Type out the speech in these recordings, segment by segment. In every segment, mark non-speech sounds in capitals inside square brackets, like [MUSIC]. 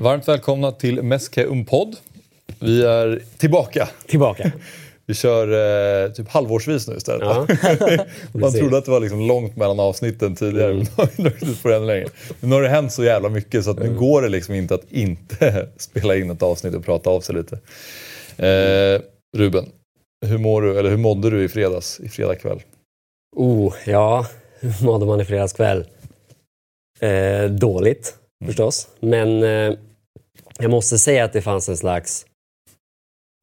Varmt välkomna till Meske Umpod. Vi är tillbaka. Tillbaka. [LAUGHS] Vi kör eh, typ halvårsvis nu istället. Ja. [LAUGHS] [LAUGHS] Man trodde att det var liksom långt mellan avsnitten tidigare, men nu har det ännu längre. Men nu har det hänt så jävla mycket så att nu går det liksom inte att inte spela in ett avsnitt och prata av sig lite. Eh, Ruben, hur, mår du, eller hur mådde du i fredags, i fredag kväll? Oh, ja, hur mådde man i fredags kväll? Eh, dåligt förstås, men eh, jag måste säga att det fanns en slags...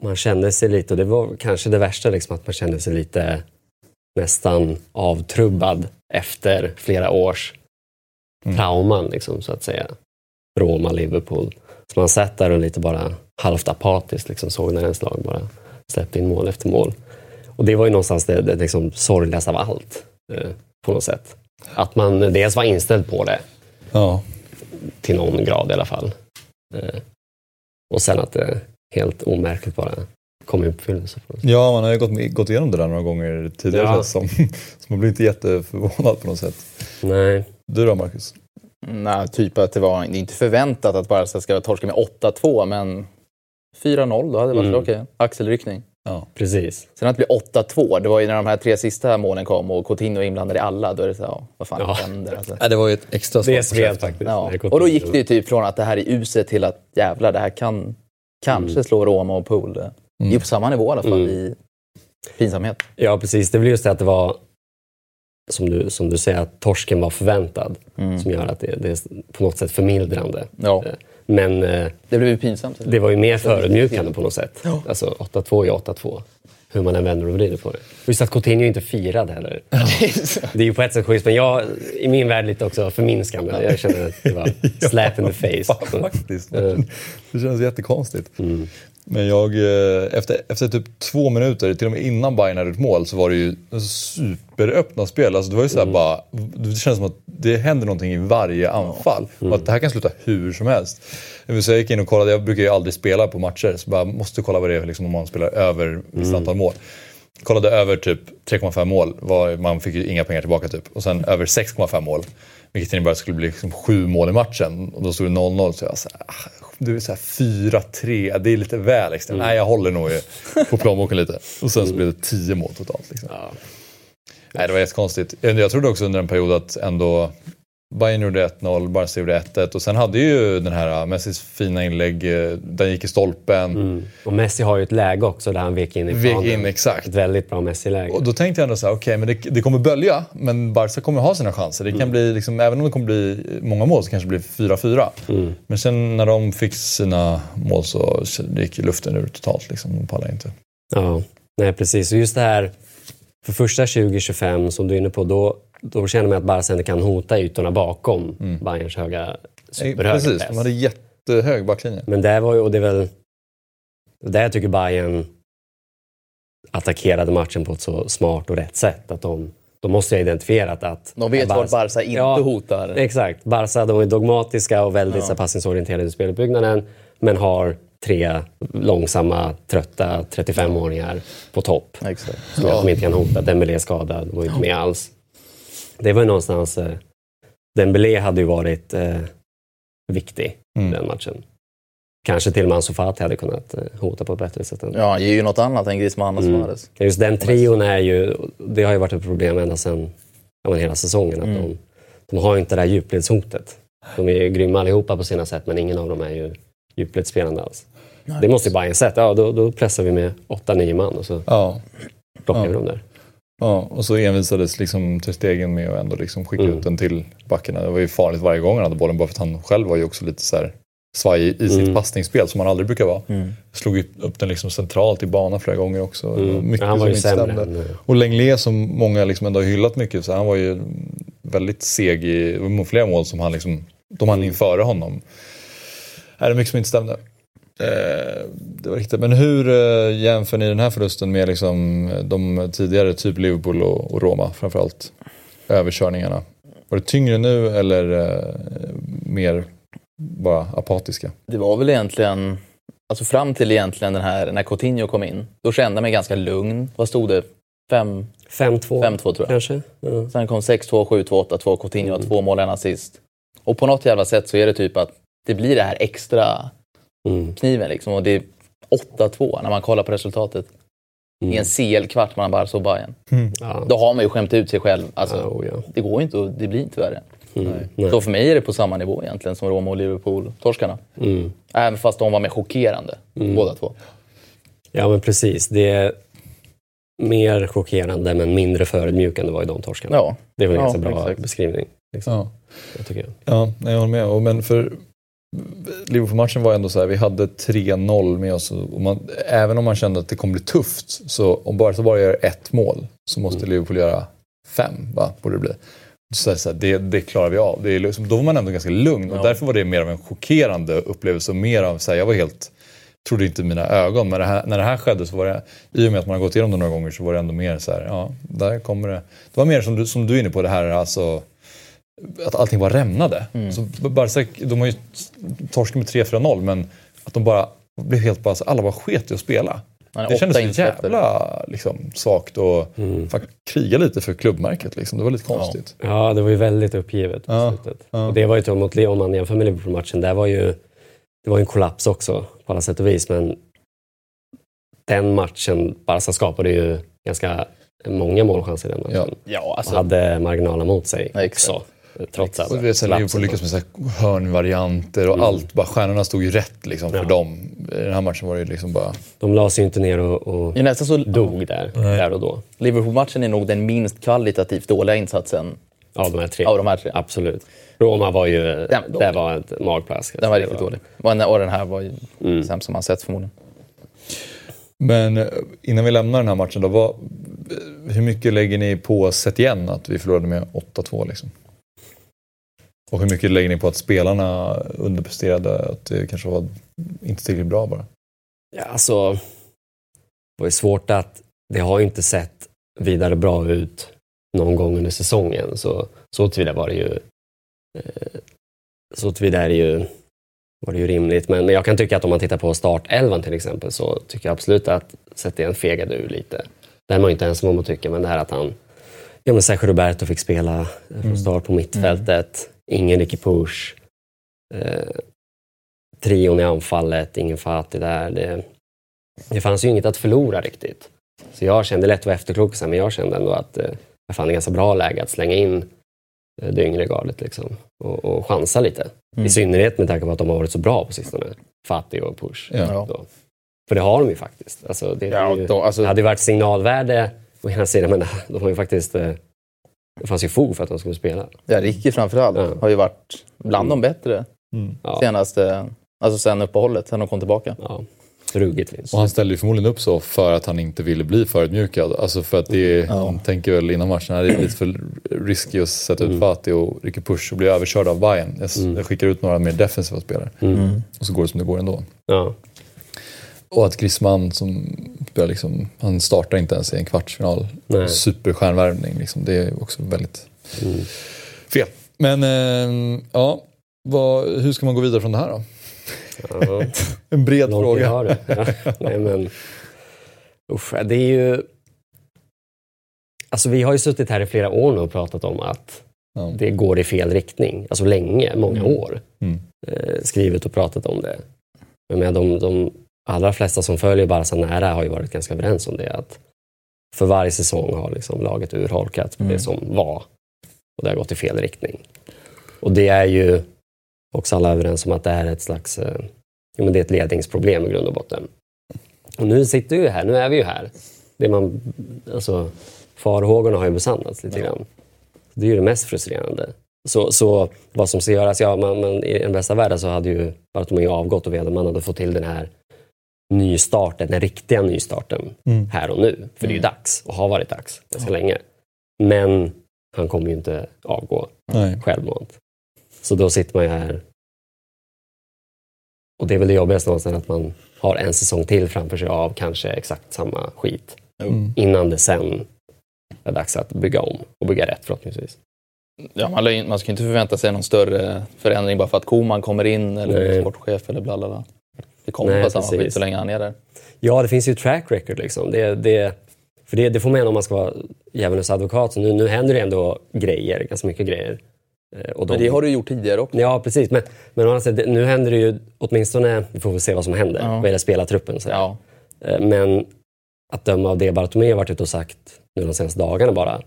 Man kände sig lite, och det var kanske det värsta, liksom, att man kände sig lite nästan avtrubbad efter flera års trauman, liksom, så att säga. Roma, Liverpool. Så man satt där och lite bara halvt apatiskt liksom, såg när ens lag bara släppte in mål efter mål. Och det var ju någonstans det, det liksom sorgligaste av allt, eh, på något sätt. Att man dels var inställd på det, Ja, till någon grad i alla fall. Eh, och sen att det helt omärkligt bara kom i uppfyllelse. ja man har ju gått, gått igenom det där några gånger tidigare Ja. som. [LAUGHS] Så man blir inte jätteförvånad på något sätt. Nej, Du då Marcus? Nej, typ att det var det är inte förväntat att Barca ska torska med 8-2, men 4-0, då hade det varit Mm. okej. Axelryckning. Ja. precis. Sen att det blir 8-2, det var ju när de här tre sista målen kom och Coutinho är inblandad i alla, då är det så ja, vad fan Ja. händer? Alltså. Nej, det var ju ett extra Det svårt sved projekt. faktiskt. Ja. Det Och då gick det ju typ från att det här är uset till att jävlar, det här kan kanske Mm. slå Roma och Pool. Mm. Jo, på samma nivå i alla fall Mm. i pinsamhet. Ja, precis. Det blir just det att det var, som du, som du säger, att torsken var förväntad. Mm. Som gör att det, det är på något sätt förmildrande. Ja, Eh, Men eh, det blev ju pinsamt. det var ju mer förödmjukande på något sätt. Ja. Alltså 8-2 är 8-2. Hur man än vänder och vrider på det. Just att Coutinho inte firade heller. [LAUGHS] Det är ju på ett sätt schysst, men jag, i min värld lite också förminskande. Jag känner att det var [LAUGHS] slap in the face. [LAUGHS] Faktiskt. Mm. Det känns jättekonstigt. Men jag, eh, efter, efter typ två minuter, till och med innan Bayern hade ett mål, så var det ju superöppna spel. Alltså det var ju såhär bara, det kändes som att det händer någonting i varje anfall. Och att det här kan sluta hur som helst. Säga, jag gick in och kollade, jag brukar ju aldrig spela på matcher, så bara måste kolla vad det är liksom, om man spelar över ett visst antal mål. Kollade över typ 3,5 mål, var, man fick ju inga pengar tillbaka typ. Och sen över 6,5 mål, vilket innebär att det skulle bli liksom sju mål i matchen. Och då stod det 0-0, så jag så här, ah, du är så här 4-3, det är lite väl extra. Nej, jag håller nog på plånboken lite. Och sen så blev det 10 mål totalt. Liksom. Ja. Nej, det var jättekonstigt. Jag trodde också under en period att ändå Bayern gjorde 1-0, Barca gjorde 1-1 och sen hade ju den här Messis fina inlägg, eh, den gick i stolpen. Mm. Och Messi har ju ett läge också där han vek in i Vek planen. in, exakt. Ett väldigt bra Messi-läge. Och då tänkte jag ändå så här, okej, men det, det kommer bölja, men Barca kommer ha sina chanser. Det kan bli, liksom, även om det kommer bli många mål så kanske det blir 4-4. Mm. Men sen när de fick sina mål så gick luften ur totalt. Liksom. De pallade inte. Ja, nej precis. Och just det här, för första 20-25 som du är inne på, då, då känner man att Barca kan hota ytorna bakom Bayerns höga, superhöga Mm. Precis, press. de hade jättehög backlinje. Men det var ju, och det är väl där jag tycker Bayern attackerade matchen på ett så smart och rätt sätt. Att de, de måste ha identifierat att... De vet vart Barca inte Ja. hotar. Exakt. Barca de är dogmatiska och väldigt Ja. ja. passningsorienterade i speluppbyggnaden. Men har tre långsamma, trötta 35-åringar på topp. Exakt. Som gör att de inte kan hota. Dembélé är skadad, de var inte med alls. Det var ju någonstans... Eh, Dembélé hade ju varit eh, viktig i Mm. den matchen. Kanske till och med Ansu Fati hade kunnat eh, hota på ett bättre sätt. Än. Ja, ger ju något annat än Griezmann och Mm. Suarez. Just den trion är ju... Det har ju varit ett problem ända sedan ja, hela säsongen. Att Mm. de, de har ju inte det där djupledshotet. De är ju grymma allihopa på sina sätt, men ingen av dem är ju djupledsspelande alls. Det måste ju Bayern sett. Ja, då, då pressar vi med 8-9 man och så plockar Ja. vi dem där. Ja, och så envisades liksom till stegen med att ändå liksom skicka Mm. ut den till backarna. Det var ju farligt varje gång han hade bollen, bara för att han själv var ju också lite så här svajig i sitt Mm. passningsspel som han aldrig brukar vara. Mm. Slog upp den liksom centralt i banan flera gånger också. Mm. Mycket Han var som inte sämre. stämde. Och Lenglet som många liksom ändå har hyllat mycket, så han var ju väldigt seg i flera mål som han liksom, de hann in före honom. Är det mycket som inte stämde. Eh, det var riktigt. Men hur eh, jämför ni den här förlusten med liksom, de tidigare, typ Liverpool och, och Roma framförallt? Överkörningarna. Var det tyngre nu eller eh, mer bara apatiska? Det var väl egentligen, alltså fram till egentligen den här, när Coutinho kom in, då kände jag mig ganska lugn. Vad stod det? 5 5-2 5-2 tror jag. kanske. Ja. Sen kom 6-2, 7-2, 8-2, Coutinho Mm. två mål, en assist. Och på något jävla sätt så är det typ att det blir det här extra Mm. kniven liksom. Och det är 8-2 när man kollar på resultatet. Mm. I en CL-kvart mellan Barca och Bayern. Ja. Då har man ju skämt ut sig själv. Alltså, Ja, oh ja. Det går ju inte och det blir inte värre. Mm. Nej. Så för mig är det på samma nivå egentligen som Roma och Liverpool-torskarna. Mm. Även fast de var mer chockerande, båda två. Ja, men precis. Det är mer chockerande men mindre förödmjukande var ju de torskarna. Ja, Det var en Ja, ganska bra exakt. beskrivning. Liksom, Ja. jag tycker jag. Ja, jag håller med. Men för Liverpool-matchen var ändå så här, vi hade 3-0 med oss. Och man, även om man kände att det kommer bli tufft, så om Barca bara gör ett mål så måste Liverpool göra fem, va? borde det bli. Så, så här, det, det klarar vi av. Det är liksom, då var man ändå ganska lugn och Ja. därför var det mer av en chockerande upplevelse. Och mer av, så här, jag var helt, trodde inte mina ögon. Men det här, när det här skedde så var det, i och med att man har gått igenom det några gånger så var det ändå mer så här, ja, där kommer det. Det var mer som du, som du är inne på, det här alltså att allting bara rämnade. Mm. Så Barca, de har ju torskat med 3-4-0 men att de bara blev helt bara, alla bara sket i att spela. Det kändes så jävla liksom, svagt och Mm. fan, kriga lite för klubbmärket. Liksom. Det var lite konstigt. Ja, det var ju väldigt uppgivet på Ja, slutet. ja. Och det var ju till mot Lyon, om man jämför med Liverpool-matchen, där var ju det var en kollaps också på alla sätt och vis. Men den matchen, Barca skapade ju ganska många målchanser i den matchen. Ja, Och alltså. hade marginalerna mot sig Ja, exakt. Trots att Och du vet, sen Liverpool lyckas med så hörnvarianter och allt. Bara, stjärnorna stod ju rätt liksom, för Ja. dem. I den här matchen var det ju liksom bara... De la sig ju inte ner och, och nästan så dog där, där och då. Liverpool-matchen är nog den minst kvalitativt dåliga insatsen Av de här tre. av de här tre. Absolut. Roma var ju... Den det var ett magplask. Den var riktigt dålig. Och den- här var ju Mm. sämst som man sett förmodligen. Men eh, innan vi lämnar den här matchen då, vad, hur mycket lägger ni på sett igen att vi förlorade med 8-2 liksom? Och hur mycket lägger ni på att spelarna underpresterade, att det kanske var inte tillräckligt bra bara? Ja, alltså, det var ju svårt att... Det har ju inte sett vidare bra ut någon gång under säsongen. Så, så tillvida var det ju... Eh, så tillvida är det ju, var det ju rimligt. Men, men jag kan tycka att om man tittar på startelvan till exempel så tycker jag absolut att Setien fegade ur lite. Det är man ju inte ensam om att tycka, men det här att han... Ja, men Sergio Roberto fick spela eh, från start på mittfältet. Ingen Ricky Push. Eh, trion i anfallet, ingen Fati där. Det, det fanns ju inget att förlora riktigt. Så jag kände, lätt att vara efterklok, här, men jag kände ändå att eh, jag fann det ganska bra läge att slänga in eh, det yngre gardet liksom, och, och chansa lite. I synnerhet med tanke på att de har varit så bra på sistone. Fati och Push. Ja. För det har de ju faktiskt. Alltså, det, Ja, då, alltså- det hade ju varit signalvärde å ena sidan, men de har ju faktiskt... eh, Det fanns ju fog för att de skulle spela. Ja, Ricky framförallt Ja. har ju varit bland de bättre Ja, senaste, alltså sen uppehållet, sen de kom tillbaka. ja. Ruggigt vinst. Och han ställde ju förmodligen upp så för att han inte ville bli förödmjukad. Alltså för att det är, han tänker väl innan matchen, det är lite för risky att sätta ut Fati och Ricky Push och bli överkörd av Bayern. Jag, jag skickar ut några mer defensiva spelare. Mm. Och så går det som det går ändå. Ja. Och att Griezmann som spelar liksom, han startar inte ens i en kvartsfinal. Nej. Superstjärnvärvning liksom. Det är också väldigt fel. Men eh, ja, vad, hur ska man gå vidare från det här då? Ja. [LAUGHS] En bred Långt fråga. har det. Ja. Nej, men, usch, det är ju... Alltså vi har ju suttit här i flera år nu och pratat om att Ja. det går i fel riktning. Alltså länge, många år. Mm. Eh, skrivit och pratat om det. Men med de, de allra flesta som följer Barca nära har ju varit ganska överens om det. Att för varje säsong har liksom laget urholkat Mm. det som var. Och det har gått i fel riktning. Och det är ju också alla överens om att det är ett slags eh, jo, men det är ett ledningsproblem i grund och botten. Och nu sitter vi ju här, nu är vi ju här. Det man, alltså, farhågorna har ju besannats lite grann. Det är ju det mest frustrerande. Så, så vad som ska göras, ja, man, man, i den bästa världen så hade ju Bartomeu avgått och man hade fått till den här nystarten, den riktiga nystarten Mm. här och nu. För det är ju dags och har varit dags ganska länge. Men han kommer ju inte avgå Nej. självmant. Så då sitter man ju här. Och det är väl det jobbigaste någonstans att man har en säsong till framför sig av kanske exakt samma skit. Mm. Innan det sen är dags att bygga om och bygga rätt förhoppningsvis. Ja, man, ju- man ska ju inte förvänta sig någon större förändring bara för att Koman kommer in eller Nej. sportchef eller bla bla bla. Det kommer Nej, på samma så länge han är där. Ja, det finns ju track record liksom. Det, det, för det, det får man ändå om man ska vara djävulens advokat. Så nu, nu händer det ändå grejer, ganska mycket grejer. Eh, och de, Men det har du gjort tidigare också. Ja, precis. Men, men å andra sidan, nu händer det ju åtminstone, vi får väl se vad som händer Ja. vad gäller spelartruppen. sådär. Ja. Eh, Men att döma av det Bartomeu har varit ute och sagt nu de senaste dagarna bara,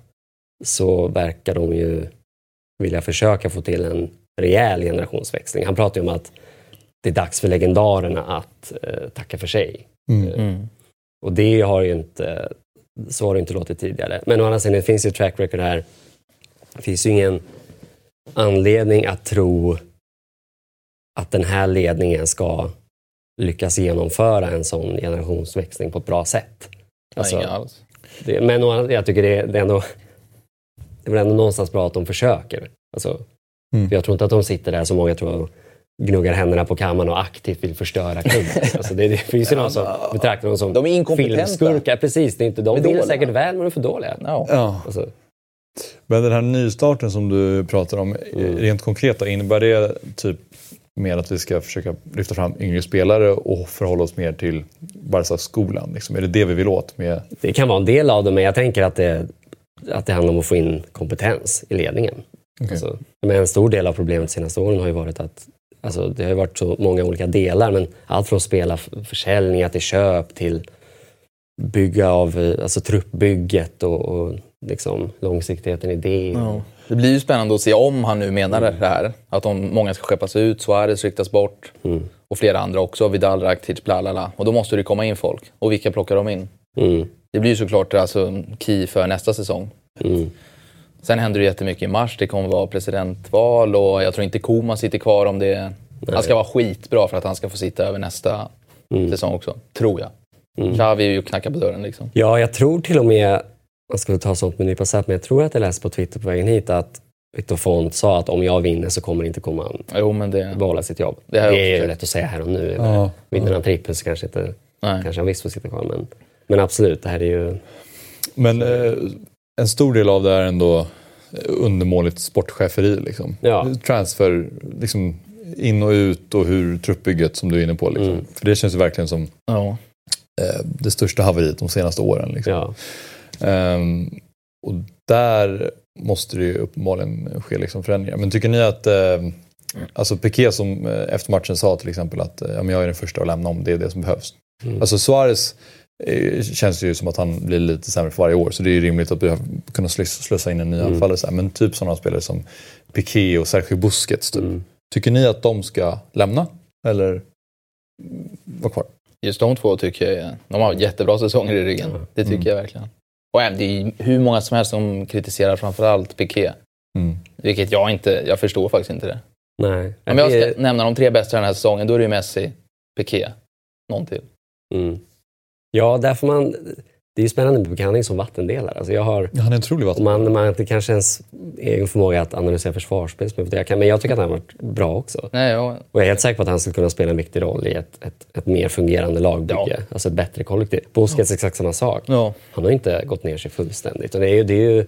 så verkar de ju vilja försöka få till en rejäl generationsväxling. Han pratar ju om att det är dags för legendarerna att eh, tacka för sig. Mm. Mm. Och det har ju inte, så har det inte låtit tidigare. Men å andra sidan, det finns ju ett track record här. Det finns ju ingen anledning att tro att den här ledningen ska lyckas genomföra en sån generationsväxling på ett bra sätt. Alltså, Nej, inga alls. det, men jag tycker det, det är ändå det är väl ändå någonstans bra att de försöker. Alltså, Mm. för Jag tror inte att de sitter där som många tror gnuggar händerna på kammaren och aktivt vill förstöra klubben. [LAUGHS] alltså, det, det finns ju någon som betraktar dem som De är inkompetenta. filmskurkar. Precis, det är inte, de vill dåliga. säkert väl, men de är för dåliga. Ja. Ja. Alltså, Men den här nystarten som du pratar om, Mm. rent konkret då, innebär det typ mer att vi ska försöka lyfta fram yngre spelare och förhålla oss mer till Barca-skolan? Liksom? Är det det vi vill åt? Med... det kan vara en del av det, men jag tänker att det, att det handlar om att få in kompetens i ledningen. Okej. Alltså, men en stor del av problemet de senaste åren har ju varit att alltså, det har ju varit så många olika delar, men allt från spela f- försäljningar till köp till bygga av eh, alltså, truppbygget och, och liksom, långsiktigheten i det. Ja. Det blir ju spännande att se om han nu menar det här. Att om många ska skeppas ut, Suarez ryktas bort Mm. och flera andra också. Vidal, Rakitic, bla bla bla. Och då måste det komma in folk. Och vilka plockar de in? Mm. Det blir ju såklart alltså, key för nästa säsong. Mm. Sen händer det jättemycket i mars. Det kommer vara presidentval och jag tror inte Koman sitter kvar om det. Han ska vara skitbra för att han ska få sitta över nästa Mm. säsong också. Tror jag. Xavi är ju och knackar på dörren liksom. Ja, jag tror till och med, man ska ta sånt med en nypa salt, men jag tror att jag läste på Twitter på vägen hit att Victor Font sa att om jag vinner så kommer inte Koman Jo, men det... behålla sitt jobb. Det Det, är ju lätt att säga här och nu. Ja. Vinner han trippeln så kanske, inte, Nej. kanske han visst får sitta kvar. Men, men absolut, det här är ju... Men eh, en stor del av det är ändå eh, undermåligt sportcheferi. Liksom. Ja. Transfer, liksom, in och ut och hur truppbygget som du är inne på. Liksom. Mm. För det känns ju verkligen som Ja. eh, det största haveriet de senaste åren. Liksom. Ja. Ehm, och där måste det ju uppenbarligen ske liksom förändringar. Men tycker ni att, eh, alltså Piqué som eh, efter matchen sa till exempel att eh, ja, men jag är den första att lämna om det är det som behövs. Mm. Alltså Suarez känns det ju som att han blir lite sämre för varje år så det är ju rimligt att behöva kunna slus- slussa in en ny Mm. anfallare. Men typ sådana spelare som Piqué och Sergio Busquets. Typ. Mm. Tycker ni att de ska lämna? Eller vara kvar? Just de två tycker jag, de har jättebra säsonger i ryggen. Ja. Det tycker Mm. jag verkligen. Och det är hur många som helst som kritiserar framförallt Piqué. Mm. Vilket jag inte, jag förstår faktiskt inte det. Nej. Om jag Det- ska nämna de tre bästa den här säsongen, då är det ju Messi, Piqué, någon till. Ja, därför man... Det är ju spännande med bekanning som vattendelare. Alltså jag har, Han är en otrolig om vatten. man, man inte kanske ens egen förmåga att analysera försvarsspel, jag, kan, men jag tycker att han har varit bra också. Nej, jag, Och jag är helt säker på att han skulle kunna spela en viktig roll i ett, ett, ett mer fungerande lagbygge. Ja. Alltså ett bättre kollektiv. Busquets exakt samma sak. ja. Han har inte gått ner sig fullständigt. Och det är ju, det är ju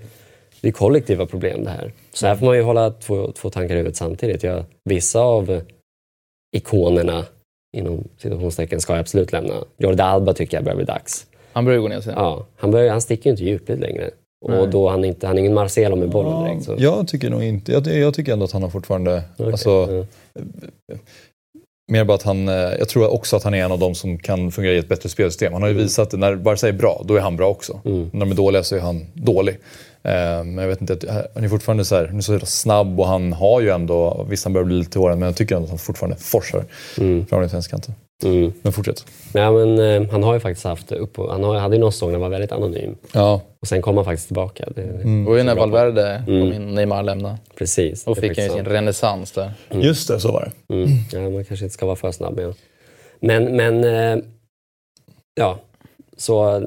det är kollektiva problem det här. Så här får man ju hålla två, två tankar i huvudet samtidigt. Jag, vissa av ikonerna inom situationstecken ska jag absolut lämna. Jordi Alba tycker jag börjar bli dags. Han börjar gå ner sig. Ja, han, börjar, han sticker ju inte djupled längre. Nej. Och då han, inte, han är ingen Marcelo med bollen direkt. Så. Jag tycker nog inte, jag, jag tycker ändå att han har fortfarande, Okej, alltså, ja. Mer bara att han, eh, jag tror också att han är en av de som kan fungera i ett bättre spelsystem. Han har ju visat att när Barca är bra, då är han bra också. Mm. När de är dåliga så är han dålig. Eh, Men jag vet inte, att- han är fortfarande så, här, han är så snabb och han har ju ändå, visst han börjar bli lite åren, men jag tycker ändå att han fortfarande forsar Mm. fram till vänsterkanten. Mm. Men fortsätt. Ja, men, eh, han har ju faktiskt haft upp, han har, hade ju någon säsong när han var väldigt anonym. Ja, Och sen kom han faktiskt tillbaka. Det, Det var ju när Valverde kom Mm. in och Neymar lämnade. Precis. Är fick han ju sin renässans där. just det, så var det. Mm. Ja, man kanske inte ska vara för snabb med. Men, men eh, ja, så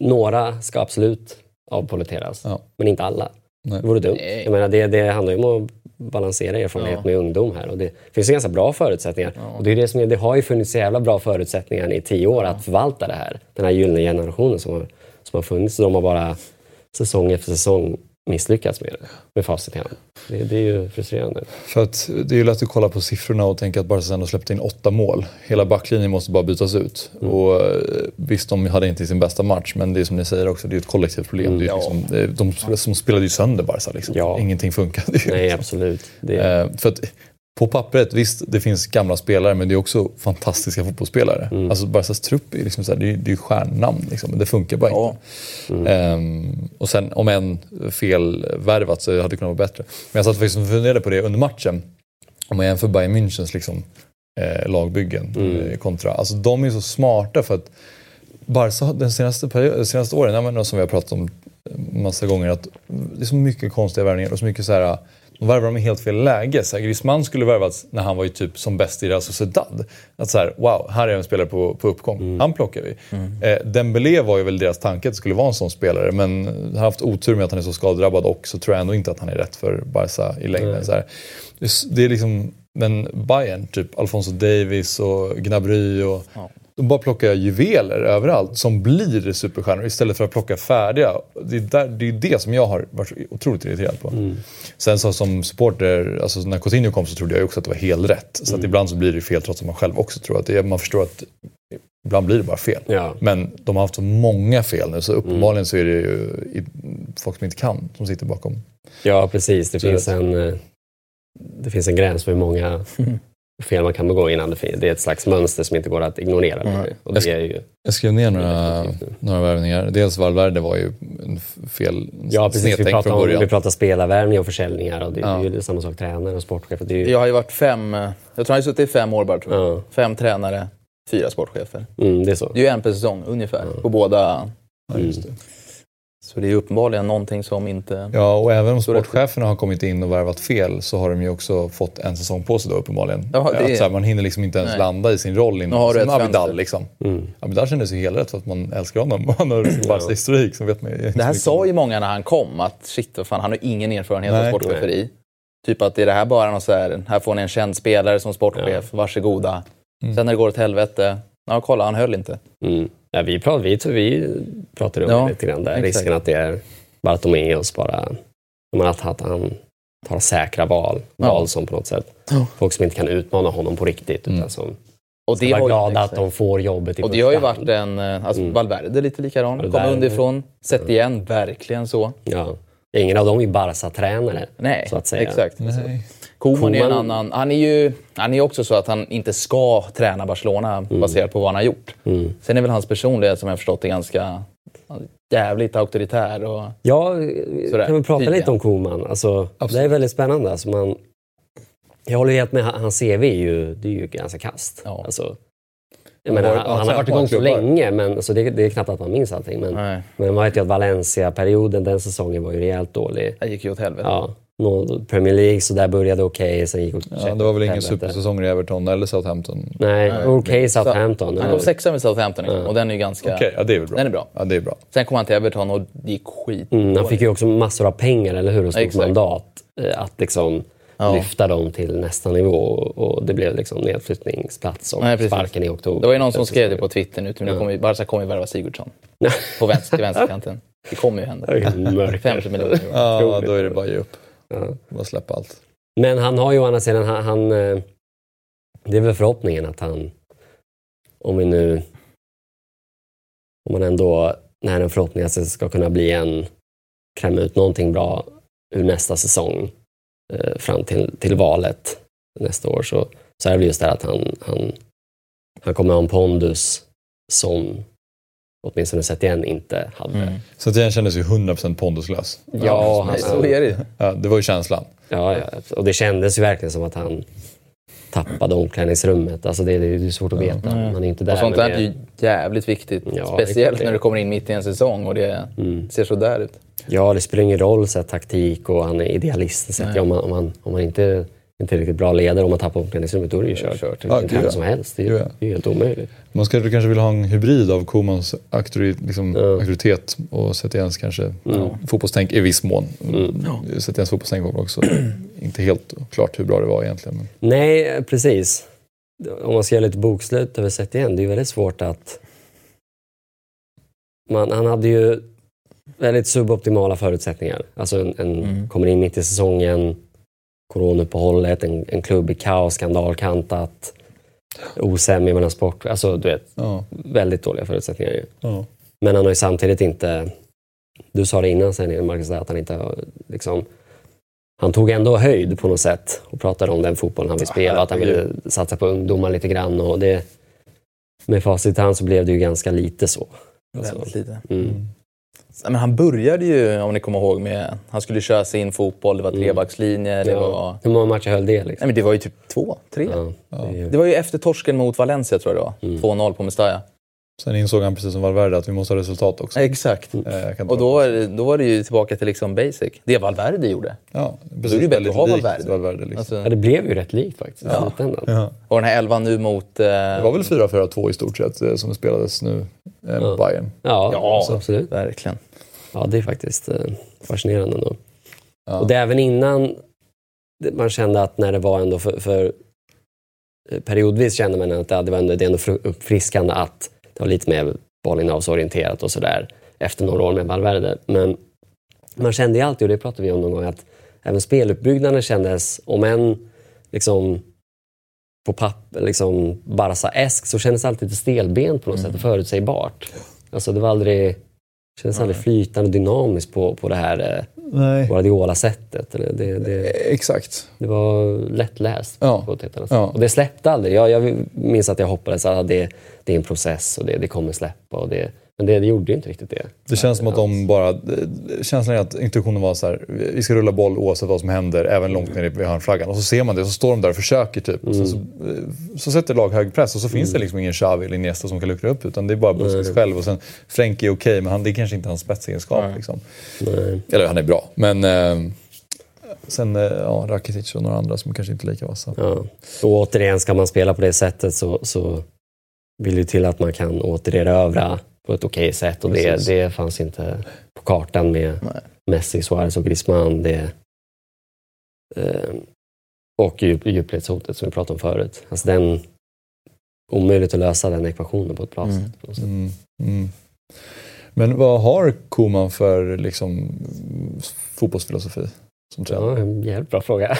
några ska absolut avpoliteras, Ja. men inte alla. Nej. Det vore dumt. Nej. Jag menar, det, det handlar ju om att balansera erfarenhet Ja. med ungdom här. Och det finns ju ganska bra förutsättningar. Och det, är det, som är, det har ju funnits så jävla bra förutsättningar i tio år att förvalta det här. Den här gyllene generationen som har, som har funnits. De har bara säsong efter säsong misslyckats med det med facit i hand. Det, det är ju frustrerande. För att det är ju lätt att kolla på siffrorna och tänka att Barca ändå släppte in åtta mål. Hela backlinjen måste bara bytas ut. Mm. Och eh, visst, de hade inte sin bästa match, men det är som ni säger också, det är ett kollektivt problem. ju ja. liksom, de som spelade ju sönder Barca. Liksom. Ja. Ingenting funkade ju. Nej, absolut. Det, Eh, för att på pappret, visst det finns gamla spelare men det är också fantastiska fotbollsspelare. Mm. Alltså Barcas trupp är, liksom så här, det är, det är ju stjärnnamn liksom, men det funkar bara Ja. inte. Ehm, och sen om en felvärvat så hade det kunnat vara bättre. Men jag satt faktiskt och funderade på det under matchen. Om man jämför Bayern Münchens liksom, eh, lagbyggen Mm. eh, kontra, alltså de är så smarta för att Barca den senaste, period, de senaste åren, ja, men som vi har pratat om massa gånger, att det är så mycket konstiga värvningar och så mycket så här de värvar dem i helt fel läge. Så här, Griezmann skulle värvats när han var ju typ som bäst i Real Sociedad. Att så här, wow, här är en spelare på, på uppgång. Han plockar vi. Eh, Dembélé var ju väl deras tanke att det skulle vara en sån spelare. Men han har haft otur med att han är så skadedrabbad och så tror jag ändå inte att han är rätt för Barca i längden. Så här. Det är s- Det är liksom, men Bayern, typ Alfonso Davis och Gnabry och Ja. De bara plockar juveler överallt som blir superstjärnor istället för att plocka färdiga. Det är, där, det, är det som jag har varit otroligt irriterad på. Sen så som supporter, alltså när Coutinho kom så trodde jag också att det var helt rätt. Så att ibland så blir det fel trots att man själv också tror att det är, man förstår att ibland blir det bara fel. Ja. Men de har haft så många fel nu så uppenbarligen så är det ju folk som inte kan som sitter bakom. ja, precis. Det Så finns, det- en, eh, det finns en gräns för hur många [LAUGHS] fel man kan begå innan det, fin- det är ett slags mönster som inte går att ignorera. Nej. Och det är ju, Jag skrev ner några, några värvningar. Dels Valverde var ju fel ja, precis. Vi pratar, om, vi pratar spelarvärvning och försäljningar och det, Ja. det är ju samma sak tränare och sportchefer. Det ju, Jag har ju varit fem, eh, jag tror han har suttit i fem år bara tror jag. ja, Fem tränare, fyra sportchefer. mm, det är så. Det är ju en per säsong ungefär på båda. Ja, just det. Så det är uppenbarligen någonting som inte... Ja, och även om sportcheferna har kommit in och värvat fel så har de ju också fått en säsong på sig då uppenbarligen. Ja, det att så här, man hinner liksom inte ens Nej. landa i sin roll innan. har Som Abidal liksom. Mm. Abidal kändes ju helt rätt för att man älskar honom. [LAUGHS] Han har bara historik som vet man Det här sa ju många när han kom, att shit vad fan, han har ingen erfarenhet Nej. av sportcheferi. Typ att är det här bara något så här, här får ni en känd spelare som sportchef, varsågoda. Mm. Sen när det går åt helvete, ja kolla han höll inte. Mm. Ja, vi, pratar, vi, vi pratar om Ja, det lite grann där. exakt. Risken att det är Bartomeus bara. Men att, att han tar säkra val. Ja. Val som på något sätt. Ja. Folk som inte kan utmana honom på riktigt. Mm. Utan som Och har ju- glada att de får jobbet i Och det har ju varit en, eh, alltså Mm. Valverde lite likadan, Valverde. kommer underifrån, sett igen, verkligen så. Ja. Ingen av dem är Barca-tränare. Så att säga. exakt. Nej. Koman är en annan, han är ju han är också så att han inte ska träna Barcelona baserat på vad han har gjort. Mm. Sen är väl hans personlighet som jag förstått är ganska jävligt auktoritär. Och, Ja, Sådär, kan vi prata lite om Koman? Alltså, det är väldigt spännande. Alltså man, jag håller helt med. Hans CV är ju, det är ju ganska kast. Ja. Alltså, menar, har han, han har varit igång så länge, men alltså det, det är knappt att man minns allting. Men, nej, men man vet ju att Valencia-perioden den säsongen var ju rejält dålig. det gick ju åt helvete. Ja, Premier League, så där började okej, sen gick det åt Ja, det var väl ingen supersäsong i Everton eller Southampton? Nej, okej Southampton. Han kom sexa med Southampton liksom, och den är ju ganska... Okej, ja, det är väl bra. Den är bra. Ja, det är bra. Sen kom han till Everton och det gick skit. Mm, han fick ju också massor av pengar, eller hur? Och stort Exakt. mandat eh, att liksom Ja. lyfta dem till nästa nivå. Och det blev liksom nedflyttningsplats och Nej, sparken i oktober. Det var ju någon som skrev det på Twitter nu, nu kommer, ju- Barca kommer ju värva Sigurdsson. På vänster, till vänsterkanten. Det kommer ju hända. Mörker. 50 miljoner. Ja, då är det bara att ge upp. Ja. Bara släppa allt. Men han har ju å andra sidan, han, han, eh, det är väl förhoppningen att han, om vi nu, om man ändå, när en förhoppning att det ska kunna bli en, klämma ut någonting bra ur nästa säsong eh, fram till, till valet nästa år så, så är det just det här att han, han, han kommer ha en pondus som åtminstone sett igen inte hade. Mm. Så att den kändes ju 100% ponduslös. Ja, han, Nej, så är det ju. Ja, det var ju känslan. Ja, ja, och det kändes ju verkligen som att han tappade omklädningsrummet. Alltså det, det är ju svårt att veta. Mm. Man är inte där. Och sånt där är ju jävligt viktigt. Ja, Speciellt det- när du kommer in mitt i en säsong och det Mm. ser så där ut. Ja, det spelar ingen roll så här, taktik och han är idealist. Så att, ja, om, man, om, man, om man inte är en tillräckligt bra ledare om man tappar omklädningsrummet, då är det ju kört. kört. Ja, tränare ja. som helst. Det är, ja. det är helt omöjligt. Man skulle kanske vilja ha en hybrid av Komans auktori, liksom, Ja. auktoritet och Settiens kanske Mm. fotbollstänk i viss mån. Mm. Mm. Settiens fotbollstänk var också [CLEARS THROAT] inte helt klart hur bra det var egentligen. Men... Nej, precis. Om man ska göra lite bokslut över sett igen, det är ju väldigt svårt att... Man, han hade ju väldigt suboptimala förutsättningar. Alltså en, en kommer in mitt i säsongen, coronauppehållet, en, en klubb i kaos, skandalkantat, osämja mellan sport. Alltså du vet, Ja. väldigt dåliga förutsättningar ju. Ja. Men han har ju samtidigt inte... Du sa det innan sen, Marcus, att han inte har liksom... Han tog ändå höjd på något sätt och pratade om den fotbollen han vill spela, att han ville satsa på ungdomar lite grann. Och det, med facit i hand så blev det ju ganska lite så. Alltså, Väldigt lite. mm. Men han började ju, om ni kommer ihåg, med... Han skulle köra sin fotboll, det var trebackslinje, det var... ja. Hur många matcher höll det? Nej, Liksom? men det var ju typ två, tre. Ja, det ju- Det var ju efter torsken mot Valencia tror jag det var. 2-0 på Mestalla. Sen insåg han precis som Valverde att vi måste ha resultat också. Exakt. Eh, Och då, var det- då var det ju tillbaka till liksom basic. Det Valverde gjorde. Ja, Då är det ju bättre att ha Valverde. Valverde liksom. Alltså, Ja, det blev ju rätt likt faktiskt Ja. ja. och den här elvan nu mot... Eh, Det var väl 4-4-2 i stort sett eh, som spelades nu eh, mot Bayern. Ja, Ja, absolut. verkligen. Ja, det är faktiskt eh, fascinerande ändå. Ja. Och det är även innan man kände att när det var ändå för, för eh, periodvis kände man att ja, det var ändå, det är ändå uppfriskande att det var lite mer bollinnehavsorienterat och sådär efter några år med Valverde. Men man kände ju alltid, och det pratade vi om någon gång, att även speluppbyggnaden kändes, om än liksom på papper, liksom Barca-esk, så kändes det alltid lite stelbent på något sätt och förutsägbart. Alltså det var aldrig, kändes aldrig flytande dynamiskt på, på det här eh, Nej. Guardiola-sättet. Det, det, Exakt. det var lättläst Ja. på ett helt annat Ja. Och det släppte aldrig. Jag, jag minns att jag hoppades att det, det är en process och det, det kommer släppa. Och det, men det, det gjorde ju inte riktigt det. Det känns som att de bara... eh, Känslan är att intuitionen var så här, vi ska rulla boll oavsett vad som händer, även långt ner vid hörnflaggan. Och så ser man det och så står de där och försöker typ. Och sen så, Mm. eh, så sätter lag hög press och så finns det liksom ingen Xavi eller Iniesta som kan luckra upp utan det är bara Busquets själv. Och sen Frenkie är okej, men han, det är kanske inte hans spetsegenskap. Liksom. Nej. Eller han är bra, men... Eh, sen eh, ja, Rakitic och några andra som kanske inte är lika vassa. Ja. Och återigen, ska man spela på det sättet så, så vill det till att man kan återerövra på ett okej sätt. Och det, det fanns inte på kartan med Nej. Messi, Suarez och Griezmann. Det, eh, och djup, djupledshotet som vi pratade om förut. Alltså den, omöjligt att lösa den ekvationen på ett bra Mm. sätt. på. Mm, mm. Men vad har Koman för liksom, fotbollsfilosofi som tränare? Ja, en jävligt bra fråga. [LAUGHS]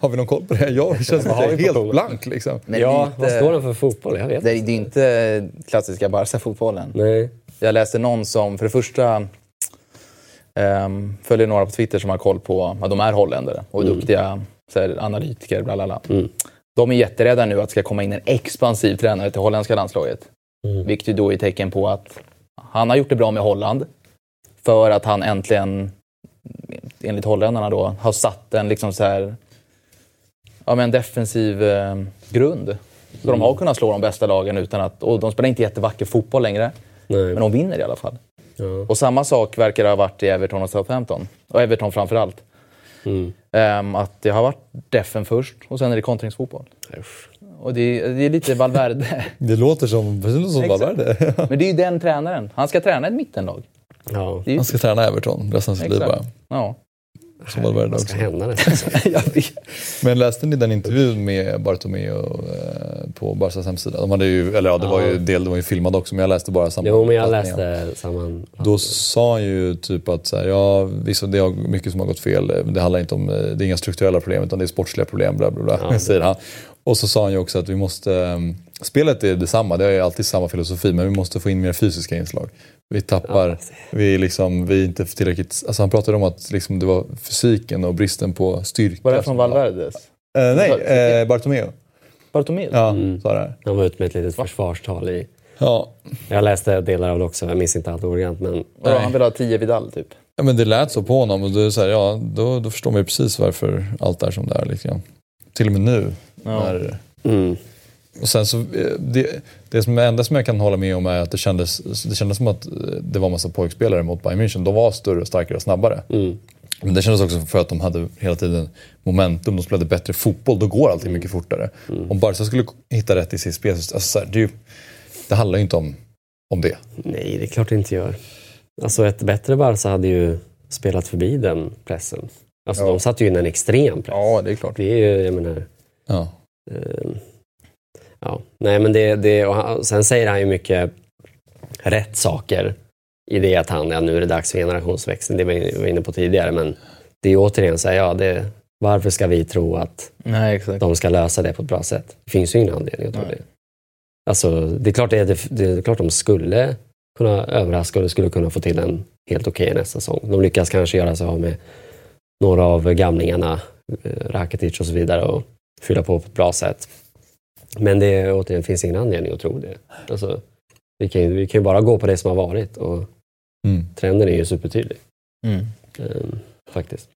Har vi någon koll på det? Jag känns att på helt blank. Liksom. Men ja, lite- vad står den för fotboll? Jag vet Det är, det är inte klassiska Barca-fotbollen. Nej. Jag läste någon som, för det första, um, följer några på Twitter som har koll på, ja, de är holländare och Mm. duktiga så här, analytiker, bla bla bla. Mm. De är jätterädda nu att det ska komma in en expansiv tränare till holländska landslaget. Mm. Vilket ju då är tecken på att han har gjort det bra med Holland. För att han äntligen, enligt holländarna då, har satt en liksom så här, ja, men defensiv eh, grund. Så de har kunnat slå de bästa lagen utan att, och de spelar inte jättevacker fotboll längre. Nej. Men de vinner i alla fall. Ja. Och samma sak verkar det ha varit i Everton och Southampton. Och Everton framför allt. Mm. Ehm, att det har varit defen först och sen är det kontringsfotboll. Usch. Och det, är- det är lite Valverde. [LAUGHS] Det låter som, precis som. Valverde. [LAUGHS] Men det är ju den tränaren. Han ska träna ett mittenlag. Ja, Det Han ska träna Everton resten av sitt liv bara. Ja. Som Valverde vad ska hända [LAUGHS] vet. Men läste ni den intervjun med Bartomeu eh, på Barcas hemsida? De hade ju, eller ja, det var ju Ja. del, det var ju filmad också, men jag läste bara samma. Jo, men jag läste samman... Då sa han ju typ att så här, ja, visst det är mycket som har gått fel. Det handlar inte om, eh, det är inga strukturella problem utan det är sportsliga problem. Bla, bla, bla, Ja. [LAUGHS] säger han. Och så sa han ju också att vi måste, um, spelet är detsamma, det är alltid samma filosofi, men vi måste få in mer fysiska inslag. Vi tappar, Ja. vi, liksom, vi är inte tillräckligt, alltså han pratade om att liksom det var fysiken och bristen på styrka. Var det från Valverdes? Eh, nej, eh, Bartomeu. Bartomeu? Ja, Mm. sa det. här. Han var ute med ett litet försvarstal i... Ja. Jag läste delar av det också, jag minns inte allt ordagrant, men... Vadå, han vill ha 10 Vidal typ? ja, men det lät så på honom och då, så här, ja, då, då förstår man ju precis varför allt är som det är. Liksom. Till och med nu. Ja. När, Mm. Och sen så, eh, det, det som, enda som jag kan hålla med om är att det kändes, det kändes som att eh, det var en massa pojkspelare mot Bayern München. De var större, starkare och snabbare. Mm. Men det kändes också för att de hade hela tiden momentum, de spelade bättre fotboll. Då går allting mycket fortare. Om Barca skulle hitta rätt i sitt spel, alltså så här, det, ju, det handlar ju inte om, om det. Nej, det är klart det inte gör. Alltså ett bättre Barca hade ju spelat förbi den pressen. Alltså Ja. de satte ju in en extrem press. Ja, det är klart. Det är ju, jag menar... Ja. Eh, ja, nej men det, det och han, sen säger han ju mycket rätt saker i det att han, ja nu är det dags för generationsväxling, det var vi var inne på tidigare, men det är återigen så här, ja, det, varför ska vi tro att Nej, de ska lösa det på ett bra sätt? Det finns ju ingen anledning att tro det. Alltså, det är klart, det, det, det är klart de skulle kunna överraska och skulle kunna få till en helt okej nästa säsong. De lyckas kanske göra sig av med några av gamlingarna, eh, Rakitic och så vidare och fylla på på ett bra sätt. Men det återigen, finns ingen anledning att tro det. Alltså, vi, kan ju, vi kan ju bara gå på det som har varit och Mm. trenden är ju supertydlig. Mm. ehm, faktiskt.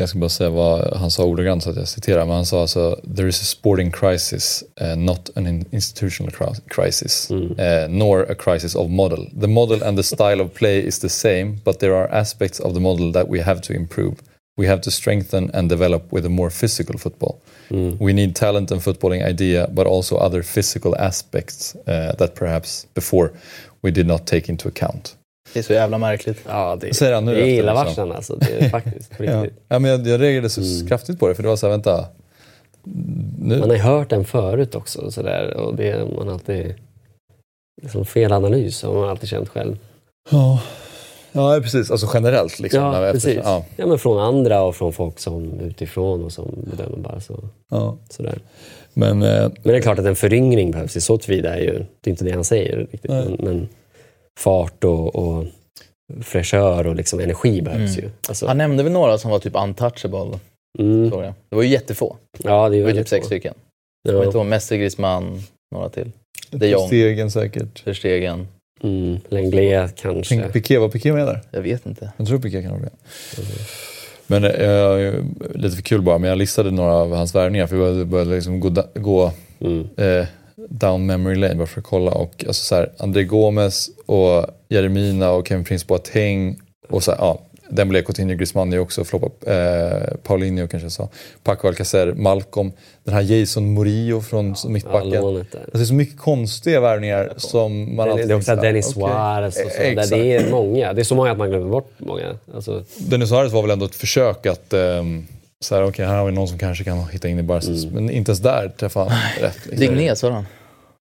Jag ska bara säga vad han sa ordagrant så att jag citerar. Men han sa alltså “There is a sporting crisis, uh, not an in- institutional cri- crisis, Mm. uh, nor a crisis of model. The model and the style of play is the same, but there are aspects of the model that we have to improve. We have to strengthen and develop with a more physical football. Mm. We need talent and footballing idea, but also other physical aspects uh, that perhaps before we did not take into account.” Det är så jävla märkligt. Ja, det, Säger han nu det är illavarslande alltså. Det är faktiskt [LAUGHS] på Ja. riktigt. ja, men jag, jag reagerade så Mm. kraftigt på det, för det var så här, vänta. Nu, Man har ju hört den förut också. Så där, och det man har alltid... Liksom fel analys har man alltid känt själv. Ja. Ja, precis. Alltså generellt. Liksom, Ja, vi precis. efter- Ja, Ja, men från andra och från folk som utifrån och som bedömer bara så, ja. sådär. Men eh, Men det är klart att en föryngring behövs. I så tillvida är ju, det är inte det han säger riktigt. Men, men fart och, och fräschör och liksom energi behövs Mm. ju. Alltså, Han nämnde väl några som var typ untouchable. mm, jag. Det var ju jättefå. ja, det är Det var typ sex få. stycken. Jag vet Ja. inte Messi, Griezmann, några till. De Jong. stegen säkert. Verstegen. Mm, Lenglet kanske. Tänk Piqué, var Piqué med där? Jag vet inte. Jag tror Piqué kan vara med. Men eh, lite för kul bara, men jag listade några av hans värvningar för jag började liksom gå, gå Mm. eh, down memory lane bara för att kolla. Och alltså så här, André Gomes och Jeremina och Kevin Prince Boateng och så här, ja, Dembélé, Coutinho, Griezmann är också floppat. Eh, Paulinho kanske jag sa. Paco Alcacer, Malcolm. Den här Jason Murillo från Ja, mittbacken. Alltså det är så mycket konstiga värvningar som man Det alltid är också Dennis okej. Suarez och så. Eh, exakt. det är många. Det är så många att man glömmer bort många. Alltså, Dennis Suarez var väl ändå ett försök att um, så här, okej, här har vi någon som kanske kan hitta in i Barca. Mm. Men inte ens där träffade han rätt. Digné, sa han.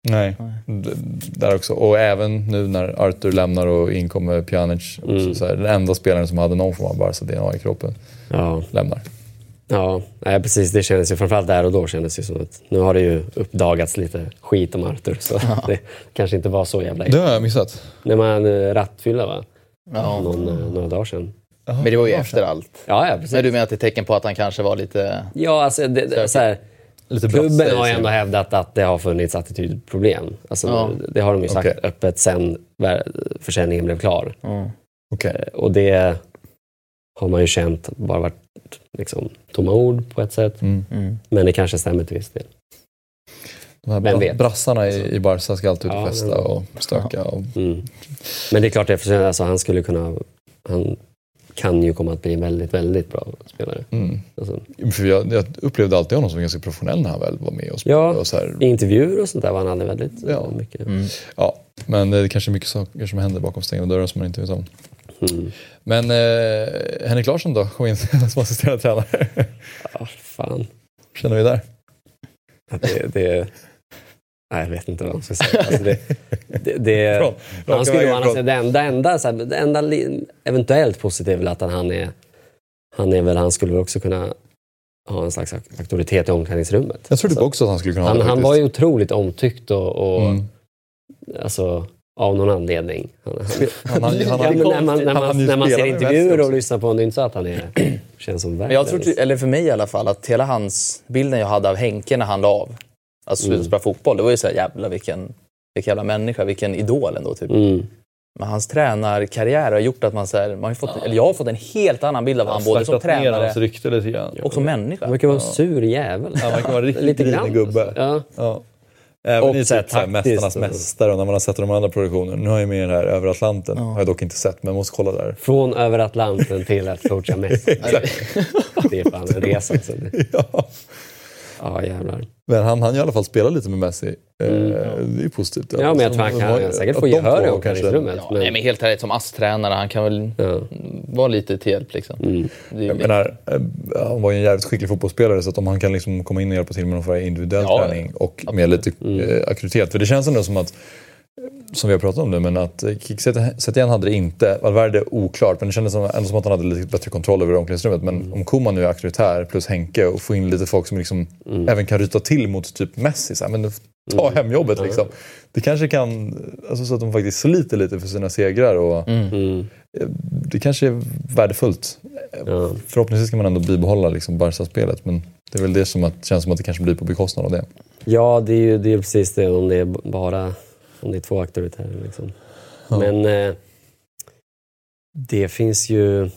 Nej, D- där också. Och även nu när Arthur lämnar och inkommer Pjanic. Mm. Så, så här, den enda spelaren som hade någon form av Barca-DNA i kroppen ja, lämnar. ja nej, precis. Det kändes ju, framförallt där och då kändes det som att nu har det ju uppdagats lite skit om Arthur. Så [LAUGHS] det kanske inte var så jävla Det har jag missat. När man eh, rattfylla va? Ja. Någon, eh, några dagar sedan. Men det var ju efter allt. Ja, ja precis. Men du menar att det är tecken på att han kanske var lite... Ja, alltså, det, det, så här, Lite i har ju ändå hävdat att det har funnits attitydproblem. Alltså, Ja. Det har de ju sagt Okej. öppet sen försäljningen blev klar. Mm. Okej. Eh, Och det har man ju känt bara varit liksom, tomma ord på ett sätt. Mm. Mm. Men det kanske stämmer till viss del. De här bra- vet? brassarna i, i Barca ska alltid ut och Ja, festa men- och stöka. Och, Mm. Men det är klart, för, alltså, han skulle kunna... Han kan ju komma att bli en väldigt, väldigt bra spelare. mm. Alltså, För jag, jag upplevde alltid honom som ganska professionell när han väl var med och spelade. Ja. Och så här, I intervjuer och sånt där var han aldrig väldigt Ja. mycket. Mm. ja, men det är kanske mycket saker som händer bakom stängda dörrar som man inte vet om. Mm. Men eh, Henrik Larsson då, kom in [LAUGHS] som assisterande tränare. Ja, fan. känner vi där? Det, det, nej, jag vet inte vad man ska säga. Alltså det, det, det, [LAUGHS] Bra. Han skulle sidan, det enda, enda, så här, det enda li- eventuellt positiva är väl att han är, han är väl, han skulle väl också kunna ha en slags auktoritet i omklädningsrummet. Jag tror typ Alltså, också att han skulle kunna ha han, det han faktiskt. var ju otroligt omtyckt och, och Mm. alltså, av någon anledning. Han, han, Han, ja, när man, när man, ju när man ser intervjuer och lyssnar på honom, det är inte så att han är, [CLEARS THROAT] känns som Men jag tror, världens... eller för mig i alla fall, att hela hans... Bilden jag hade av Henke när han la av, alltså slutade Mm. spela fotboll, det var ju så här, jävla vilken, vilken jävla människa, vilken idol ändå. Typ. Mm. Men hans tränarkarriär har gjort att man, så här, man har fått, eller jag har fått en helt annan bild av han både som ner hans tränare rykte lite grann. och som människa. Han verkar vara en sur jävel. Ja, man kan vara riktigt Lite grinig gubbe. alltså. Ja. Ja. Även Och i så här typ så här Mästarnas och- mästare och när man har sett de andra produktionerna. Nu har jag med den här Över Atlanten. Har jag dock inte sett, men måste kolla där. Från över Atlanten till att coacha Messi. [LAUGHS] det är fan en resa. Alltså. [LAUGHS] ja. Ja, jävlar. Men han han i alla fall spela lite med Messi. Eh, Mm. Det är ju positivt. Ja, men jag tror han ju- kan säkert att få gehör i kanske- omklädningsrummet. Ja, nej, men helt ärligt, som ASS-tränare, han kan väl Ja. vara lite till hjälp. Liksom. Mm. Det ju Jag menar, eh, han var ju en jävligt skicklig fotbollsspelare så att om han kan liksom komma in och hjälpa till med någon form av individuell Ja, träning och med lite Mm. eh, auktoritet. För det känns ändå som att som vi har pratat om nu, men att Setien hade det inte. Valverde oklart, men det kändes som, ändå som att han hade lite bättre kontroll över omklädningsrummet. Men mm. om Koman nu är auktoritär plus Henke och får in lite folk som liksom mm. även kan ryta till mot typ Messi. Så här, men ta mm. hem jobbet liksom. Det kanske kan, alltså så att de faktiskt sliter lite för sina segrar. Och, mm. Det kanske är värdefullt. Förhoppningsvis kan man ändå bibehålla liksom Barca-spelet. Men det är väl det som att, känns som att det kanske blir på bekostnad av det. Ja, det är ju det är precis det. Om det är bara om det är två auktoritärer. Liksom. Ja. Men eh, det finns ju...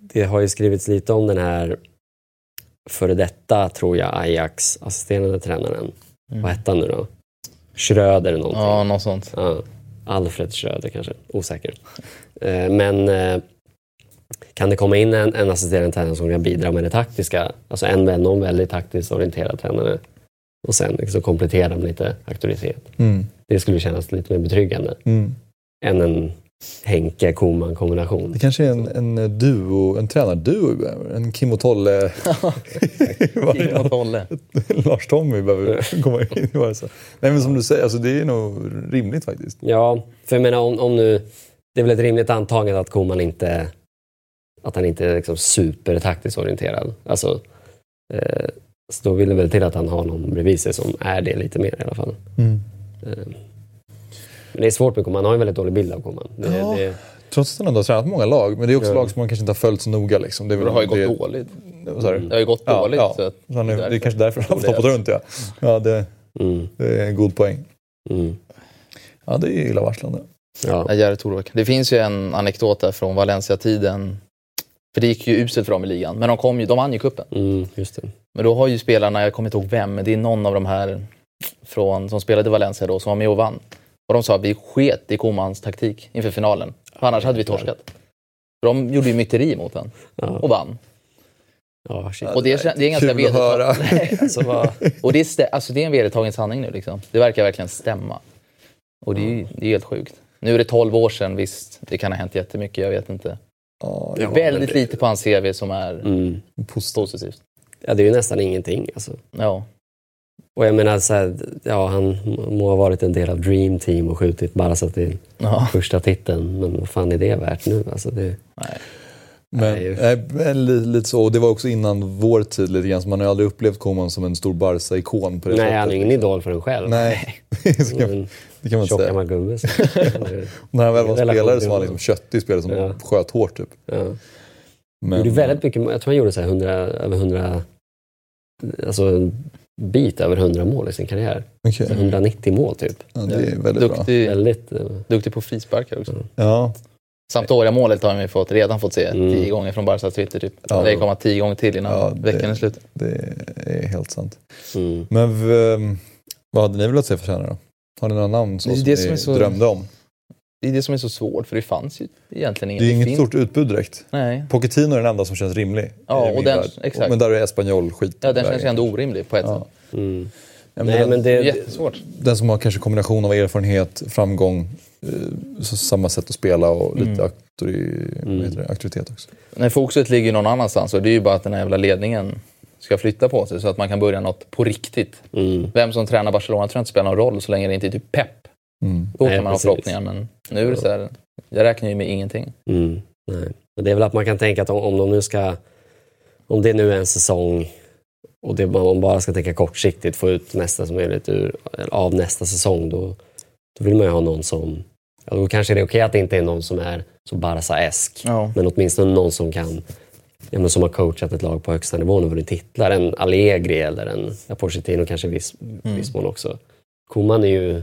Det har ju skrivits lite om den här före detta, tror jag, Ajax assisterande tränaren. Mm. Vad hette han nu då? Schröder någonting. Ja, något sånt. Ja. Alfred Schröder kanske, osäker. Eh, men eh, kan det komma in en, en assisterande tränare som kan bidra med det taktiska, alltså en, någon väldigt taktiskt orienterad tränare och sen liksom komplettera med lite auktoritet. Mm. Det skulle kännas lite mer betryggande mm. än en Henke Koman kombination. Det kanske är en, en duo, en tränarduo, en Kim och Tolle. [LAUGHS] Kim och Tolle. [LAUGHS] Lars Tommy behöver [LAUGHS] komma in. Nej men som du säger, alltså, det är nog rimligt faktiskt. Ja, för jag menar om, om nu, det är väl ett rimligt antagande att Koman inte, att han inte är liksom supertaktiskt orienterad. Alltså, eh, så då vill det väl till att han har någon bredvid sig som är det lite mer i alla fall. Mm. Eh, men det är svårt med Koman. Han har en väldigt dålig bild av Koman. Det, ja. det... Trots att han ändå har tränat många lag. Men det är också ja. lag som man kanske inte har följt så noga. Liksom. Det, det har ju gått det... dåligt. Mm. Det har ju gått dåligt. Ja, så så det, är, det är kanske därför han har hoppat runt. Ja, ja det, mm. det är en god poäng. Mm. Ja, det är illavarslande. Ja. Ja, det finns ju en anekdot där från Valencia-tiden. För det gick ju uselt för dem i ligan. Men de, kom ju, de vann ju cupen. Mm, Men då har ju spelarna, jag kommer inte ihåg vem, men det är någon av de här från, som spelade i Valencia då, som var med och vann. Och de sa att vi sket i Komans taktik inför finalen. För annars hade vi torskat. För de gjorde ju myteri mot den och vann. Ja, och det är, det är ganska vedertagen... [LAUGHS] alltså, och det är, alltså, det är en vedertagen sanning nu. Liksom. Det verkar verkligen stämma. Och det är, det är helt sjukt. Nu är det 12 år sedan, visst, det kan ha hänt jättemycket, jag vet inte. Ja, det är väldigt lite på hans CV som är mm. positivt. Ja, det är ju nästan ingenting. Alltså. Ja. Och jag menar, så här, ja, han må ha varit en del av Dream Team och skjutit Barca till ja. första titeln. Men vad fan är det värt nu? Alltså det, nej. Men, nej, lite så. Och det var också innan vår tid lite grann, så man har aldrig upplevt Koman som en stor Barca-ikon på det Nej, sättet. han är ingen idol för en själv. Nej, [LAUGHS] det kan, det kan man Tjock säga. gammal gubbe. [LAUGHS] När han väl var spelare så var han liksom köttig spelare som ja. sköt hårt. Typ. Ja. Men, gjorde väldigt mycket, jag tror han gjorde så 100, över 100 alltså bit över 100 mål i sin karriär. Okay. 190 mål typ. Ja, det är väldigt duktig, bra. Väldigt, uh... Duktig på frisparkar också. Ja. Sampdoria målet har vi fått, redan fått se mm. tio gånger från Barca Twitter. Typ. Ja. Det kommer tio gånger till innan ja, veckan är slut. Det är helt sant. Mm. Men vad hade ni velat se för tränare då? Har ni några namn så det som, det som ni så... drömde om? Det är det som är så svårt, för det fanns ju egentligen inget. Det är inget stort utbud direkt. Nej. Pochettino är den enda som känns rimlig. Ja, och den, exakt. Men där är Espanyol skit. Ja, den känns ju ändå orimlig på ett ja. sätt. Mm. Nej, men det, är jättesvårt. Den som har kanske kombination av erfarenhet, framgång, eh, samma sätt att spela och lite mm. auktori, mm. auktoritet också. Nej, fokuset ligger någon annanstans och det är ju bara att den här jävla ledningen ska flytta på sig så att man kan börja något på riktigt. Mm. Vem som tränar Barcelona tror jag inte spelar någon roll så länge det inte är typ pepp. Mm. Då kan Nej, man precis. ha förhoppningar men nu är det så här, jag räknar ju med ingenting. Mm. Nej. Men det är väl att man kan tänka att om, om de nu ska, om det nu är en säsong och det, man bara ska tänka kortsiktigt, få ut mesta som möjligt ur, av nästa säsong, då, då vill man ju ha någon som... Ja, då kanske det är okej att det inte är någon som är så Barca-esk, ja. men åtminstone någon som kan ja, men som har coachat ett lag på högsta nivån och vunnit titlar. En Allegri eller en ja, Pochettino kanske viss, mm. viss mån också. Koman är ju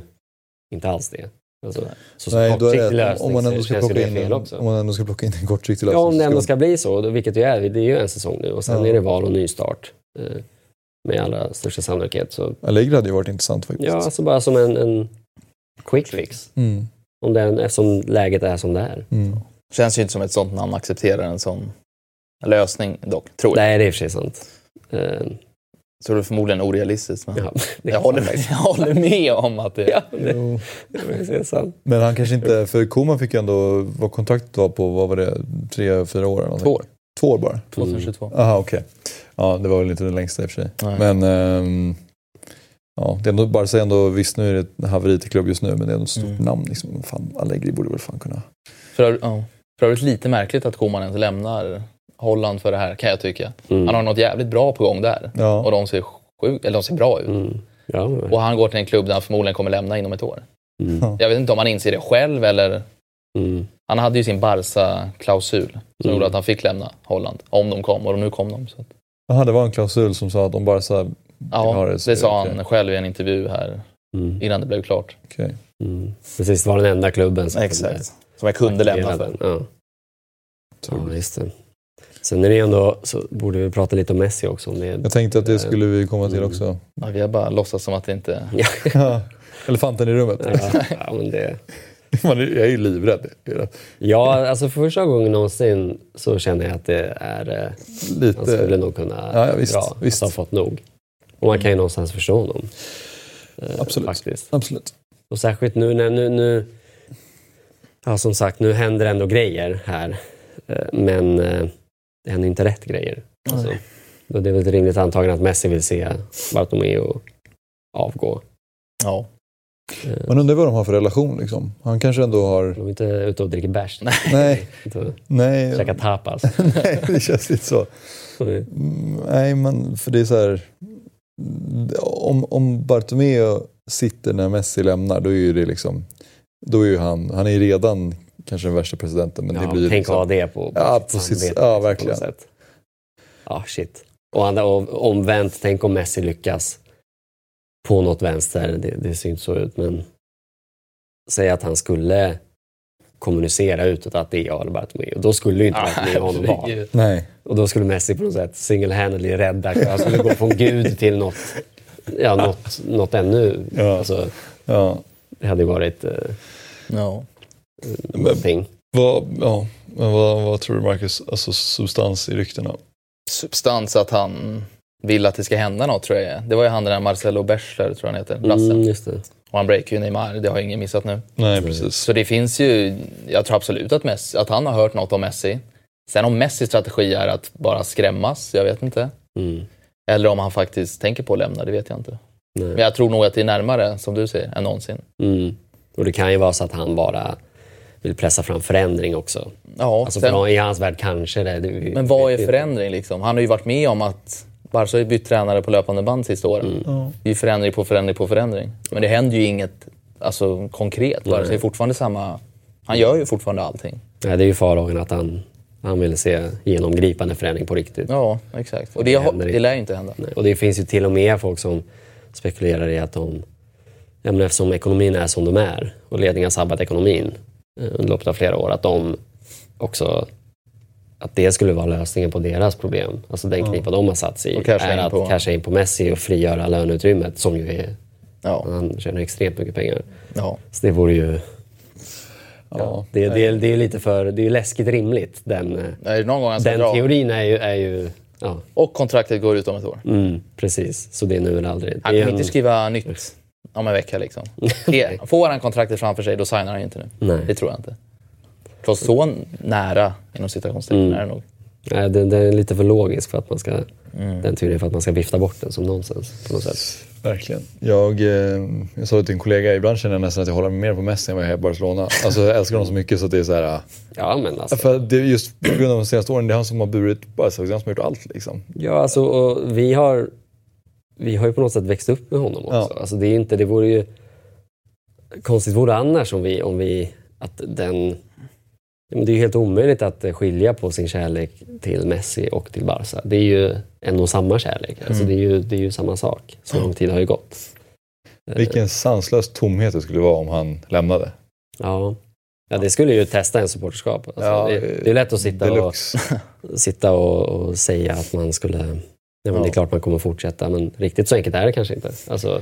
inte alls det. Alltså, så Nej, är det, om man ändå ska plocka in en, Om man ändå ska plocka in en kortsiktig lösning. Ja, om det ändå ska bli så, vilket det är. Det är ju en säsong nu och sen ja. är det val och nystart. Eh, med allra största sannolikhet. Så. Allegri hade ju varit intressant faktiskt. Ja, alltså bara som en, en quick fix. Mm. Om den, eftersom läget är som det är. Mm. Känns ju inte som ett sånt namn accepterar en sån lösning dock, tror jag. Nej, det är i och för sig sant. Uh, så det är förmodligen orealistiskt. Men ja, [LAUGHS] jag, håller med, jag håller med om att det, ja, det, det är sant. Men han kanske inte, för Koman fick ju ändå, vad kontraktet var på, vad var det, tre, fyra år? Eller Två år. Två år bara? 2022. Jaha, okej. Okay. Ja, det var väl inte det längsta i och för sig. Nej. Men, um, Ja, det är ändå, Barca är ändå, visst nu är det ett haveri till klubb just nu, men det är ett stort Mm. namn. Liksom. Fan, Allegri borde väl fan kunna... För, ja. för övrigt lite märkligt att Koman ens lämnar Holland för det här, kan jag tycka. Mm. Han har något jävligt bra på gång där. Och Ja, de ser, sjuk, eller de ser bra ut. Mm. Ja, Och han går till en klubb där han förmodligen kommer lämna inom ett år. mm. Ja. Jag vet inte om han inser det själv eller... Mm. Han hade ju sin Barca-klausul som Mm. gjorde att han fick lämna Holland. Om de kom, och nu kom de. Så att, Aha, det var en klausul som sa att om Barca... ja, har det det, sa han själv i en intervju här Mm. innan det blev klart. Okej. Mm. Precis, det var den enda klubben som Som jag kunde lämna för. Ja. ja, just det. Sen är det ändå, så borde vi prata lite om Messi också. Om det, Jag tänkte att det skulle vi komma till Mm. också. Ja, vi har bara låtsats som att det inte... [LAUGHS] Elefanten i rummet. ja, ja, men det, [LAUGHS] Man är- Jag är ju livrädd. ja, alltså för första gången någonsin så känner jag att det är... eh, Han skulle Lite... nog kunna Ja, ja, visst, dra, visst. alltså ha fått nog. Och man kan ju någonstans förstå honom. Eh, Absolut. Faktiskt. Absolut. Och särskilt nu när nu, nu... Ja, som sagt, nu händer ändå grejer här. Eh, Men eh, det händer inte rätt grejer. Alltså, och det är väl ett rimligt antagande att Messi vill se Bartomeu avgå. Ja. Man undrar vad de har för relation liksom. Han kanske ändå har... De är inte ute och dricker bärs. Nej, [LAUGHS] nej. käkar tapas. [LAUGHS] nej, det känns inte så. [LAUGHS] Mm, Nej, men för det är så här... Om, om Bartomeu sitter när Messi lämnar, då är ju det liksom... Då är ju han, han är ju redan kanske den värsta presidenten. Men det Ja, blir ju tänk liksom, ha det på, på Ja, sitt samvete, Ja, verkligen. Ja, shit. Och, omvänt, tänk om Messi lyckas på något vänster. Det, det ser inte så ut, men säg att han skulle kommunicera utåt att det är jag eller Bartomeu. Då skulle ju inte Bartomeu honom vara. Nej. Och då skulle Messi på något sätt single-handedly rädda. Han skulle gå från Gud till något, ja, något, något ännu. Ja. Alltså, Ja. det hade ju varit eh, Ja. någonting. Vad, ja. Men vad, vad tror du Marcus, alltså substans i ryktena? Substans att han vill att det ska hända något tror jag. Det var ju han den där Marcelo Bechler, tror jag han heter, brassen. Mm, just det. Och han breakar ju Neymar, det har ingen missat nu. Nej, precis. Så det finns ju, jag tror absolut att, Messi, att han har hört något om Messi. Sen om Messis strategi är att bara skrämmas, jag vet inte. Mm. Eller om han faktiskt tänker på att lämna, det vet jag inte. Nej. Men jag tror nog att det är närmare, som du säger, än någonsin. Mm. Och det kan ju vara så att han bara vill pressa fram förändring också. Ja, Alltså sen, I hans värld kanske det. det men vad är förändring liksom? Han har ju varit med om att Barca har bytt tränare på löpande band sista åren. Ja. Det är ju förändring på förändring på förändring. Men det händer ju inget alltså, konkret. Barca är fortfarande samma... Han gör ju fortfarande allting. Nej, det är ju farhågan att han, han vill se genomgripande förändring på riktigt. Ja, exakt. Och det, Det händer det lär ju inte hända. Nej, Och det finns ju till och med folk som spekulerar i att de, ja, men eftersom ekonomin är som de är och ledningen har sabbat ekonomin eh, under loppet av flera år, att de också att det skulle vara lösningen på deras problem. Alltså den knipa de har satt sig i. Är att på- casha in på Messi och frigöra löneutrymmet som ju är, Ja. han tjänar extremt mycket pengar. ja. Så det vore ju, Ja. det, det, det är lite för, det är läskigt rimligt. Den, eh, Är någon gång den dra? teorin är ju, är ju ja, Och kontraktet går ut om ett år. mm, precis. Så det är nu eller aldrig. Han en- inte skriva nytt om en vecka. Liksom. [LAUGHS] Får han kontraktet framför sig, då signar han inte nu. Nej. Det tror jag inte. Så så nära, inom citationstecken, Mm. är det nog. Nej, den, den är lite för logisk för att man ska, Mm. den teorin för att man ska vifta bort den som nonsens på något sätt. Verkligen. Jag, eh, jag sa det till en kollega, ibland känner jag nästan att jag håller mer på Messi än vad jag är Barcelona. Alltså jag älskar honom så mycket så att det är så här... Ja, men alltså. För det är just på grund av de senaste åren, det är han som har burit Barca, det är han som har gjort allt liksom. Ja, alltså och vi har, vi har ju på något sätt växt upp med honom också. Ja. Alltså, det, är ju inte, det vore ju konstigt vore annars om vi, om vi att den det är helt omöjligt att eh, skilja på sin kärlek till Messi och till Barca. Det är ju en och samma kärlek. Alltså Mm. det, är ju, det är ju samma sak. Så lång tid har ju gått. Eh, Vilken sanslös tomhet det skulle vara om han lämnade. Ja. ja, det skulle ju testa en supporterskap. Alltså, Ja, det, det är lätt att sitta, och, [LAUGHS] sitta och, och säga att man skulle... Ja, men Det är Ja. klart man kommer fortsätta, men riktigt så enkelt är det kanske inte. Alltså,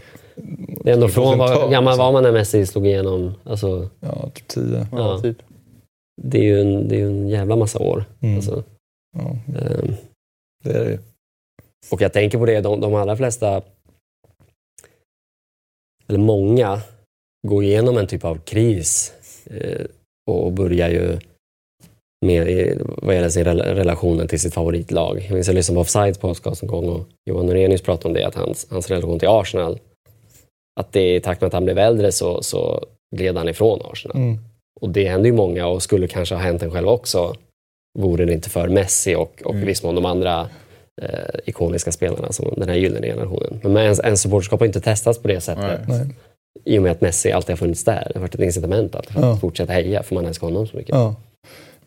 det är ändå från Procentual, gammal alltså. var man när Messi slog igenom. Alltså, Ja, typ tio. Ja, Ja. typ. Det är ju en, det är en jävla massa år. Mm. Alltså, Ja, ehm, det är det ju. Och jag tänker på det, de, de allra flesta, eller många, går igenom en typ av kris eh, och börjar ju med i- vad gäller sin rela- relationen till sitt favoritlag. Jag minns jag lyssnade på Offsides podcast en gång och Johan Norenius pratade om det, att hans, hans relation till Arsenal att det i takt med att han blev äldre så, så gled han ifrån Arsenal. Mm. Och det hände ju många och skulle kanske ha hänt en själv också. Vore det inte för Messi och, och i viss mån de andra eh, ikoniska spelarna, som den här gyllene generationen. Men en, en supporterskap har inte testats på det sättet. Nej. I och med att Messi alltid har funnits där. Det har varit ett incitament att Ja. fortsätta heja, för man älskar honom så mycket. Ja.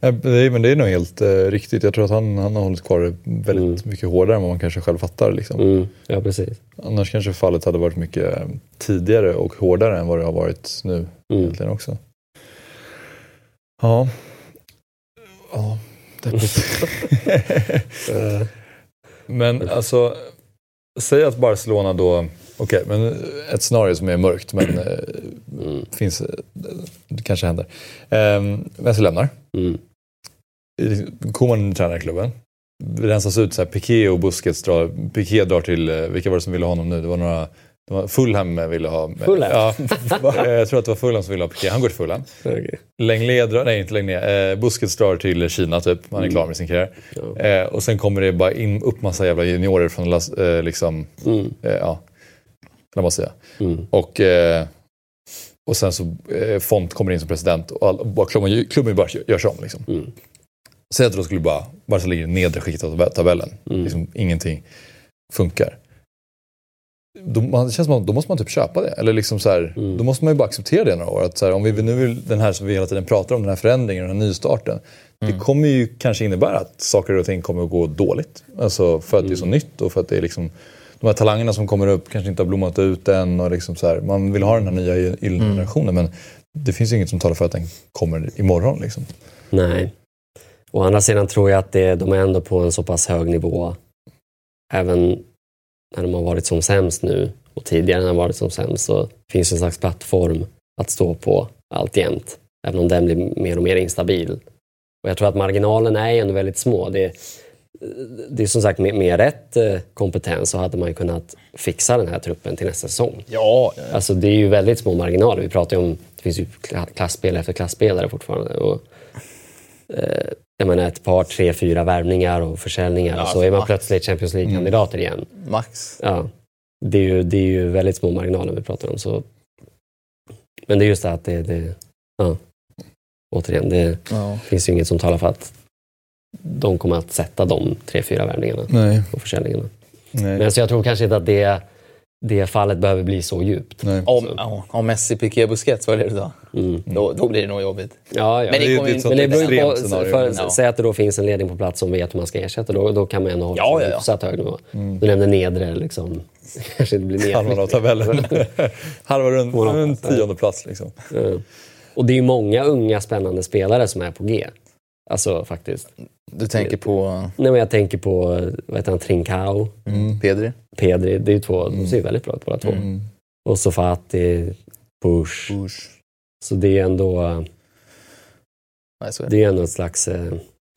Ja, men det är nog helt eh, riktigt. Jag tror att han, han har hållit kvar det väldigt mycket hårdare än vad man kanske själv fattar. Liksom. Mm, ja, precis. Annars kanske fallet hade varit mycket eh, tidigare och hårdare än vad det har varit nu Mm. egentligen också. Ja. Ja, deppigt. [LAUGHS] Men alltså, säg att Barcelona då, okej, men ett scenario som är mörkt men eh, mm, finns, det kanske händer. Eh, Messi lämnar. mm, Koman tränar klubben. Rensas ut så här, Piqué och Busquets drar, Piqué drar till, eh, vilka var det som ville ha honom nu? Det var några, Fulham ville ha. Fulham? Ja, [LAUGHS] jag tror att det var Fulham som ville ha Piqué. Han går till Fulham. okej. Lenglet drar, nej inte Lenglet, eh, Busquets drar till Kina typ. Han är klar med sin karriär. Ja. Eh, och sen kommer det bara in upp massa jävla juniorer från eh, liksom, Mm, eh, ja, La Masia. mm, Och, eh, och sen så eh, Font kommer in som president och all, bara, klubben, klubben bara görs om. Liksom. mm, Säg att då skulle bara, Barca ligger i nedre skiktet av tab- tabellen. Mm. Liksom, ingenting funkar. Då, man, det känns som att då måste man typ köpa det. Eller liksom så här, Mm. Då måste man ju bara acceptera det några år. Att så här, om vi nu vill, den här som vi hela tiden pratar om, den här förändringen, den här nystarten. Det kommer ju kanske innebära att saker och ting kommer att gå dåligt. Alltså för att det är så nytt och för att det är liksom de här talangerna som kommer upp kanske inte har blommat ut än. Och liksom så här, man vill ha den här nya gyllene generationen men det finns ju inget som talar för att den kommer imorgon. Liksom. Nej. Å andra sidan tror jag att det, de är ändå på en så pass hög nivå. Även när de har varit som sämst nu och tidigare när de har varit som sämst så finns det en slags plattform att stå på alltjämt. Även om den blir mer och mer instabil. Och jag tror att marginalerna är ändå väldigt små. Det, det är som sagt med, med rätt eh, kompetens så hade man ju kunnat fixa den här truppen till nästa säsong. Ja, Alltså det är ju väldigt små marginaler. Vi pratar ju om, det finns ju kla- klasspelare efter klasspelare fortfarande. Och, eh, menar ett par, tre, fyra värvningar och försäljningar Ja, och så är man max. plötsligt Champions League-kandidater igen. max. Ja. Det, är ju, det är ju väldigt små marginaler vi pratar om. Så. Men det är just det att det, det ja. återigen, det Ja. finns ju inget som talar för att de kommer att sätta de tre, fyra värvningarna Nej. och försäljningarna. Nej. Men så jag tror kanske inte att det, det fallet behöver bli så djupt. Nej. Om, ja, om Messi, Piqué, Busquets, vad är det du sa? Mm. Då, då blir det nog jobbigt. Ja, ja. Men det det sånt Men det beror ju på, för, Ja. säg att det då finns en ledning på plats som vet hur man ska ersätta, då, då kan man ändå hålla Ja, sig ja, ja. hyfsat hög nivå. Mm. Du nämnde nedre, liksom. [LAUGHS] kanske inte blir Halvan av tabellen. [LAUGHS] Halva runt, en tionde plats. Liksom. Ja. Och det är ju många unga spännande spelare som är på G. Alltså faktiskt. Du tänker på Nej, men jag tänker på, vad heter han, Trincao, Pedri? Pedri. Det är ju två, de ser ju väldigt bra ut båda två. Mm. Och Sofati, Push. Bush. Så det är ändå, Nej, så är det. det är ändå ett slags... Eh,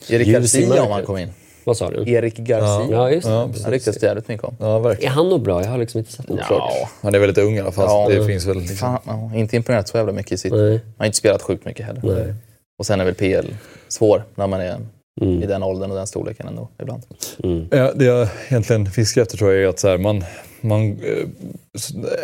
Erik ljus i Garcia om han mörkret. kom in. vad sa du? Erik Garcia. Ja, just det. Ja, Han ryktas det jävligt mycket om. Ja, Är verkligen. han nog bra? Jag har liksom inte sett honom. Ja, Han är väldigt ung i alla fall. Ja. så det finns väl liksom. fan, ja, inte imponerat så jävla mycket i sitt. Nej. Han har inte spelat sjukt mycket heller. Nej. Och sen är väl PL svår när man är i Mm. den åldern och den storleken ändå ibland. Mm. Ja, det jag egentligen fiskar efter tror jag är att så här, man, man, eh,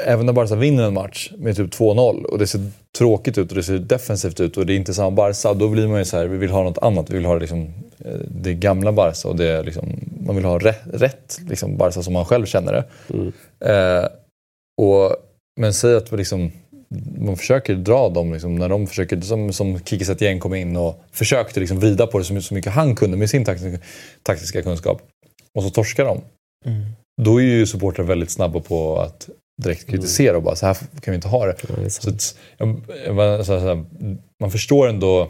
även när Barca vinner en match med typ 2-0 och det ser tråkigt ut och det ser defensivt ut och det är inte samma Barca, då blir man ju så här, vi vill ha något annat. Vi vill ha liksom, eh, det gamla Barca och det liksom, man vill ha rätt, rätt liksom Barca som man själv känner det. Mm. Eh, och, men säg att liksom, man försöker dra dem, liksom, när de försöker, som, som Kiki Setien kom in och försökte liksom vrida på det så, så mycket han kunde med sin taktiska, taktiska kunskap. Och så torskar de. Då är ju supportrar väldigt snabba på att direkt kritisera och bara så här kan vi inte ha det. Ja, Så att, bara- så här, så här, man förstår ändå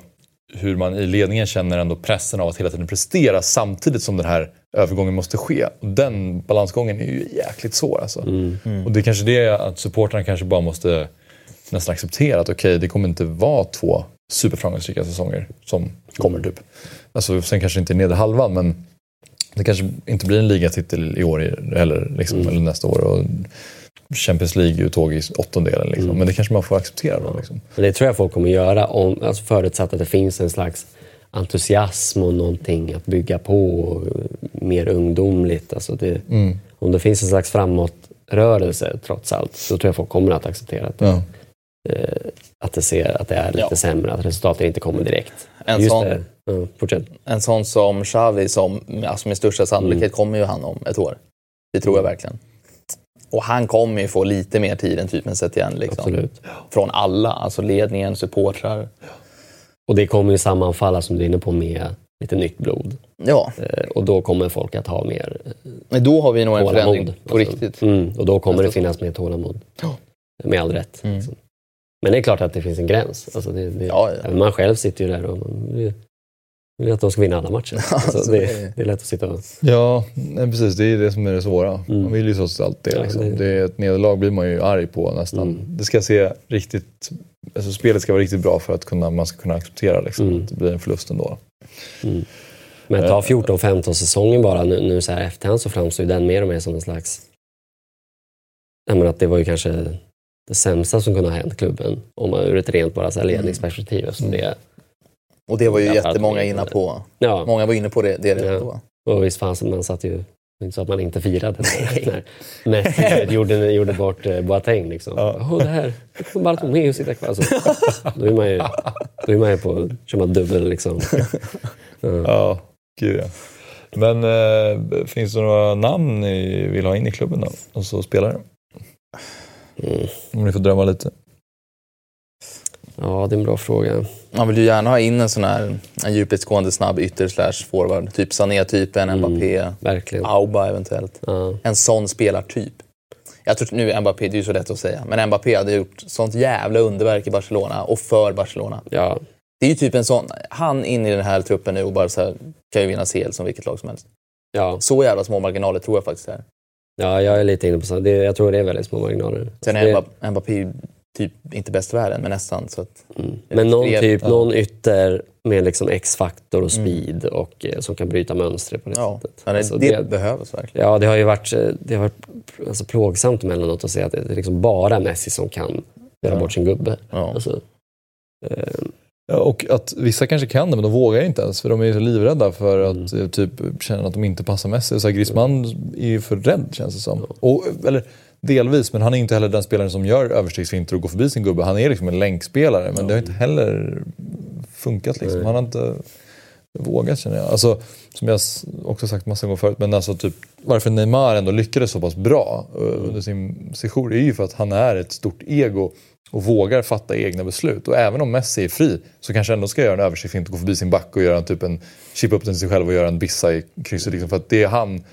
hur man i ledningen känner ändå pressen av att hela tiden prestera samtidigt som den här övergången måste ske. Och den balansgången är ju jäkligt svår alltså. Mm. Och det är kanske det att supportrarna kanske bara måste nästan acceptera att okej, det kommer inte vara två superframgångsrika säsonger som kommer typ. Alltså, sen kanske inte nedre halvan, men det kanske inte blir en ligatitel i år heller, liksom, eller nästa år. Och Champions League-uttåg i åttondelen. Liksom. Men det kanske man får acceptera då. Liksom. Det tror jag folk kommer göra om, alltså förutsatt att det finns en slags entusiasm och någonting att bygga på mer ungdomligt. Alltså det, Mm. Om det finns en slags framåt rörelse trots allt, så tror jag folk kommer att acceptera att, Ja. Eh, att, det, ser, att det är lite Ja. sämre, att resultaten inte kommer direkt. En Just sån-. Ja. En sån som Xavi som alltså med största sannolikhet Mm. kommer ju han om ett år. Det tror jag verkligen. Och han kommer ju få lite mer tid än typen sett igen. Liksom. Absolut. Från alla, alltså ledningen, supportrar. Och det kommer ju sammanfalla, som du är inne på, med lite nytt blod. Ja, Eh, och då kommer folk att ha mer eh, men då har vi nog en förändring på Alltså, riktigt. Mm, och då kommer det finnas mer tålamod. Ja. Med all rätt. Mm. Liksom. Men det är klart att det finns en gräns. Alltså det, det, Ja, ja. även Man själv sitter ju där och man vill, att de ska vinna alla matcher. Alltså, Alltså, det, det- det är lätt att sitta och... Ja, precis. Det är det som är det svåra. Mm. Man vill ju trots allt det. Ja, Liksom. det- det är ett nederlag blir man ju arg på nästan. Mm. Det ska se riktigt... Alltså spelet ska vara riktigt bra för att kunna, man ska kunna acceptera liksom, Mm. att det blir en förlust ändå. Mm. Men ta 14-15 säsongen bara nu, nu så här efterhand så framstår ju den mer och mer som en slags... Jag menar att det var ju kanske det sämsta som kunde ha hänt klubben. Om man ur ett rent bara så här ledningsperspektiv. Eftersom det, Och det var ju jättemånga inne på. ja, Många var inne på det, det redan Ja. då. och visst fanns man satt ju... Inte så att man inte firade [LAUGHS] när Messi [LAUGHS] gjorde, gjorde bort eh, Boateng. Liksom. Ja. Åh, det här, det kommer Bartomeu sitta kvar. Alltså, då är man ju, då är man ju på, kör man dubbel liksom. Ja. Ja, gud ja. Men eh, finns det några namn ni vill ha in i klubben då? Och så spelare? Mm. Om ni får drömma lite. ja, det är en bra fråga. Man vill ju gärna ha in en sån här en djupledsgående snabb ytter slash forward. Typ Sané-typen, Mm. Mbappé, Verkligen. Auba eventuellt. Ja. En sån spelartyp. Jag tror nu Mbappé, det är ju så lätt att säga, men Mbappé hade gjort sånt jävla underverk i Barcelona och för Barcelona. Ja, Det är ju typ en sån, han in i den här truppen nu och bara så här, kan ju vinna CL som vilket lag som helst. ja. Så jävla små marginaler tror jag faktiskt det är. Ja, jag är lite inne på samma. Jag tror det är väldigt små marginaler. Sen Alltså, är det- Mbappé, typ inte bäst i världen, men nästan. Så att, Mm. Men någon, extremt, typ, ja. någon ytter med liksom X-faktor och Mm. speed och, eh, som kan bryta mönster på det ja, sättet. ja, det, Alltså, det, det- behövs verkligen. Ja, det har ju varit, eh, det har varit alltså, plågsamt emellanåt att se att det är liksom bara Messi som kan göra bort sin gubbe. Alltså, eh, och att vissa kanske kan det, men de vågar inte ens. För de är så livrädda för att Mm. eh, typ, känna att de inte passar Messi. Så här, Griezmann är ju för rädd känns det som. Och, eller delvis, men han är inte heller den spelaren som gör överstegsfinter och går förbi sin gubbe. Han är liksom en länkspelare, men det har inte heller funkat. Liksom. Han har inte vågat känner jag. Alltså, som jag också sagt massa gånger förut, men alltså typ, varför Neymar ändå lyckades så pass bra eh, under sin sejour är ju för att han är ett stort ego och vågar fatta egna beslut. Och även om Messi är fri så kanske ändå ska göra en översiktsfint och gå förbi sin back och göra en typ en chippa upp den till sig själv och göra en bissa i krysset. Liksom, för att det är han.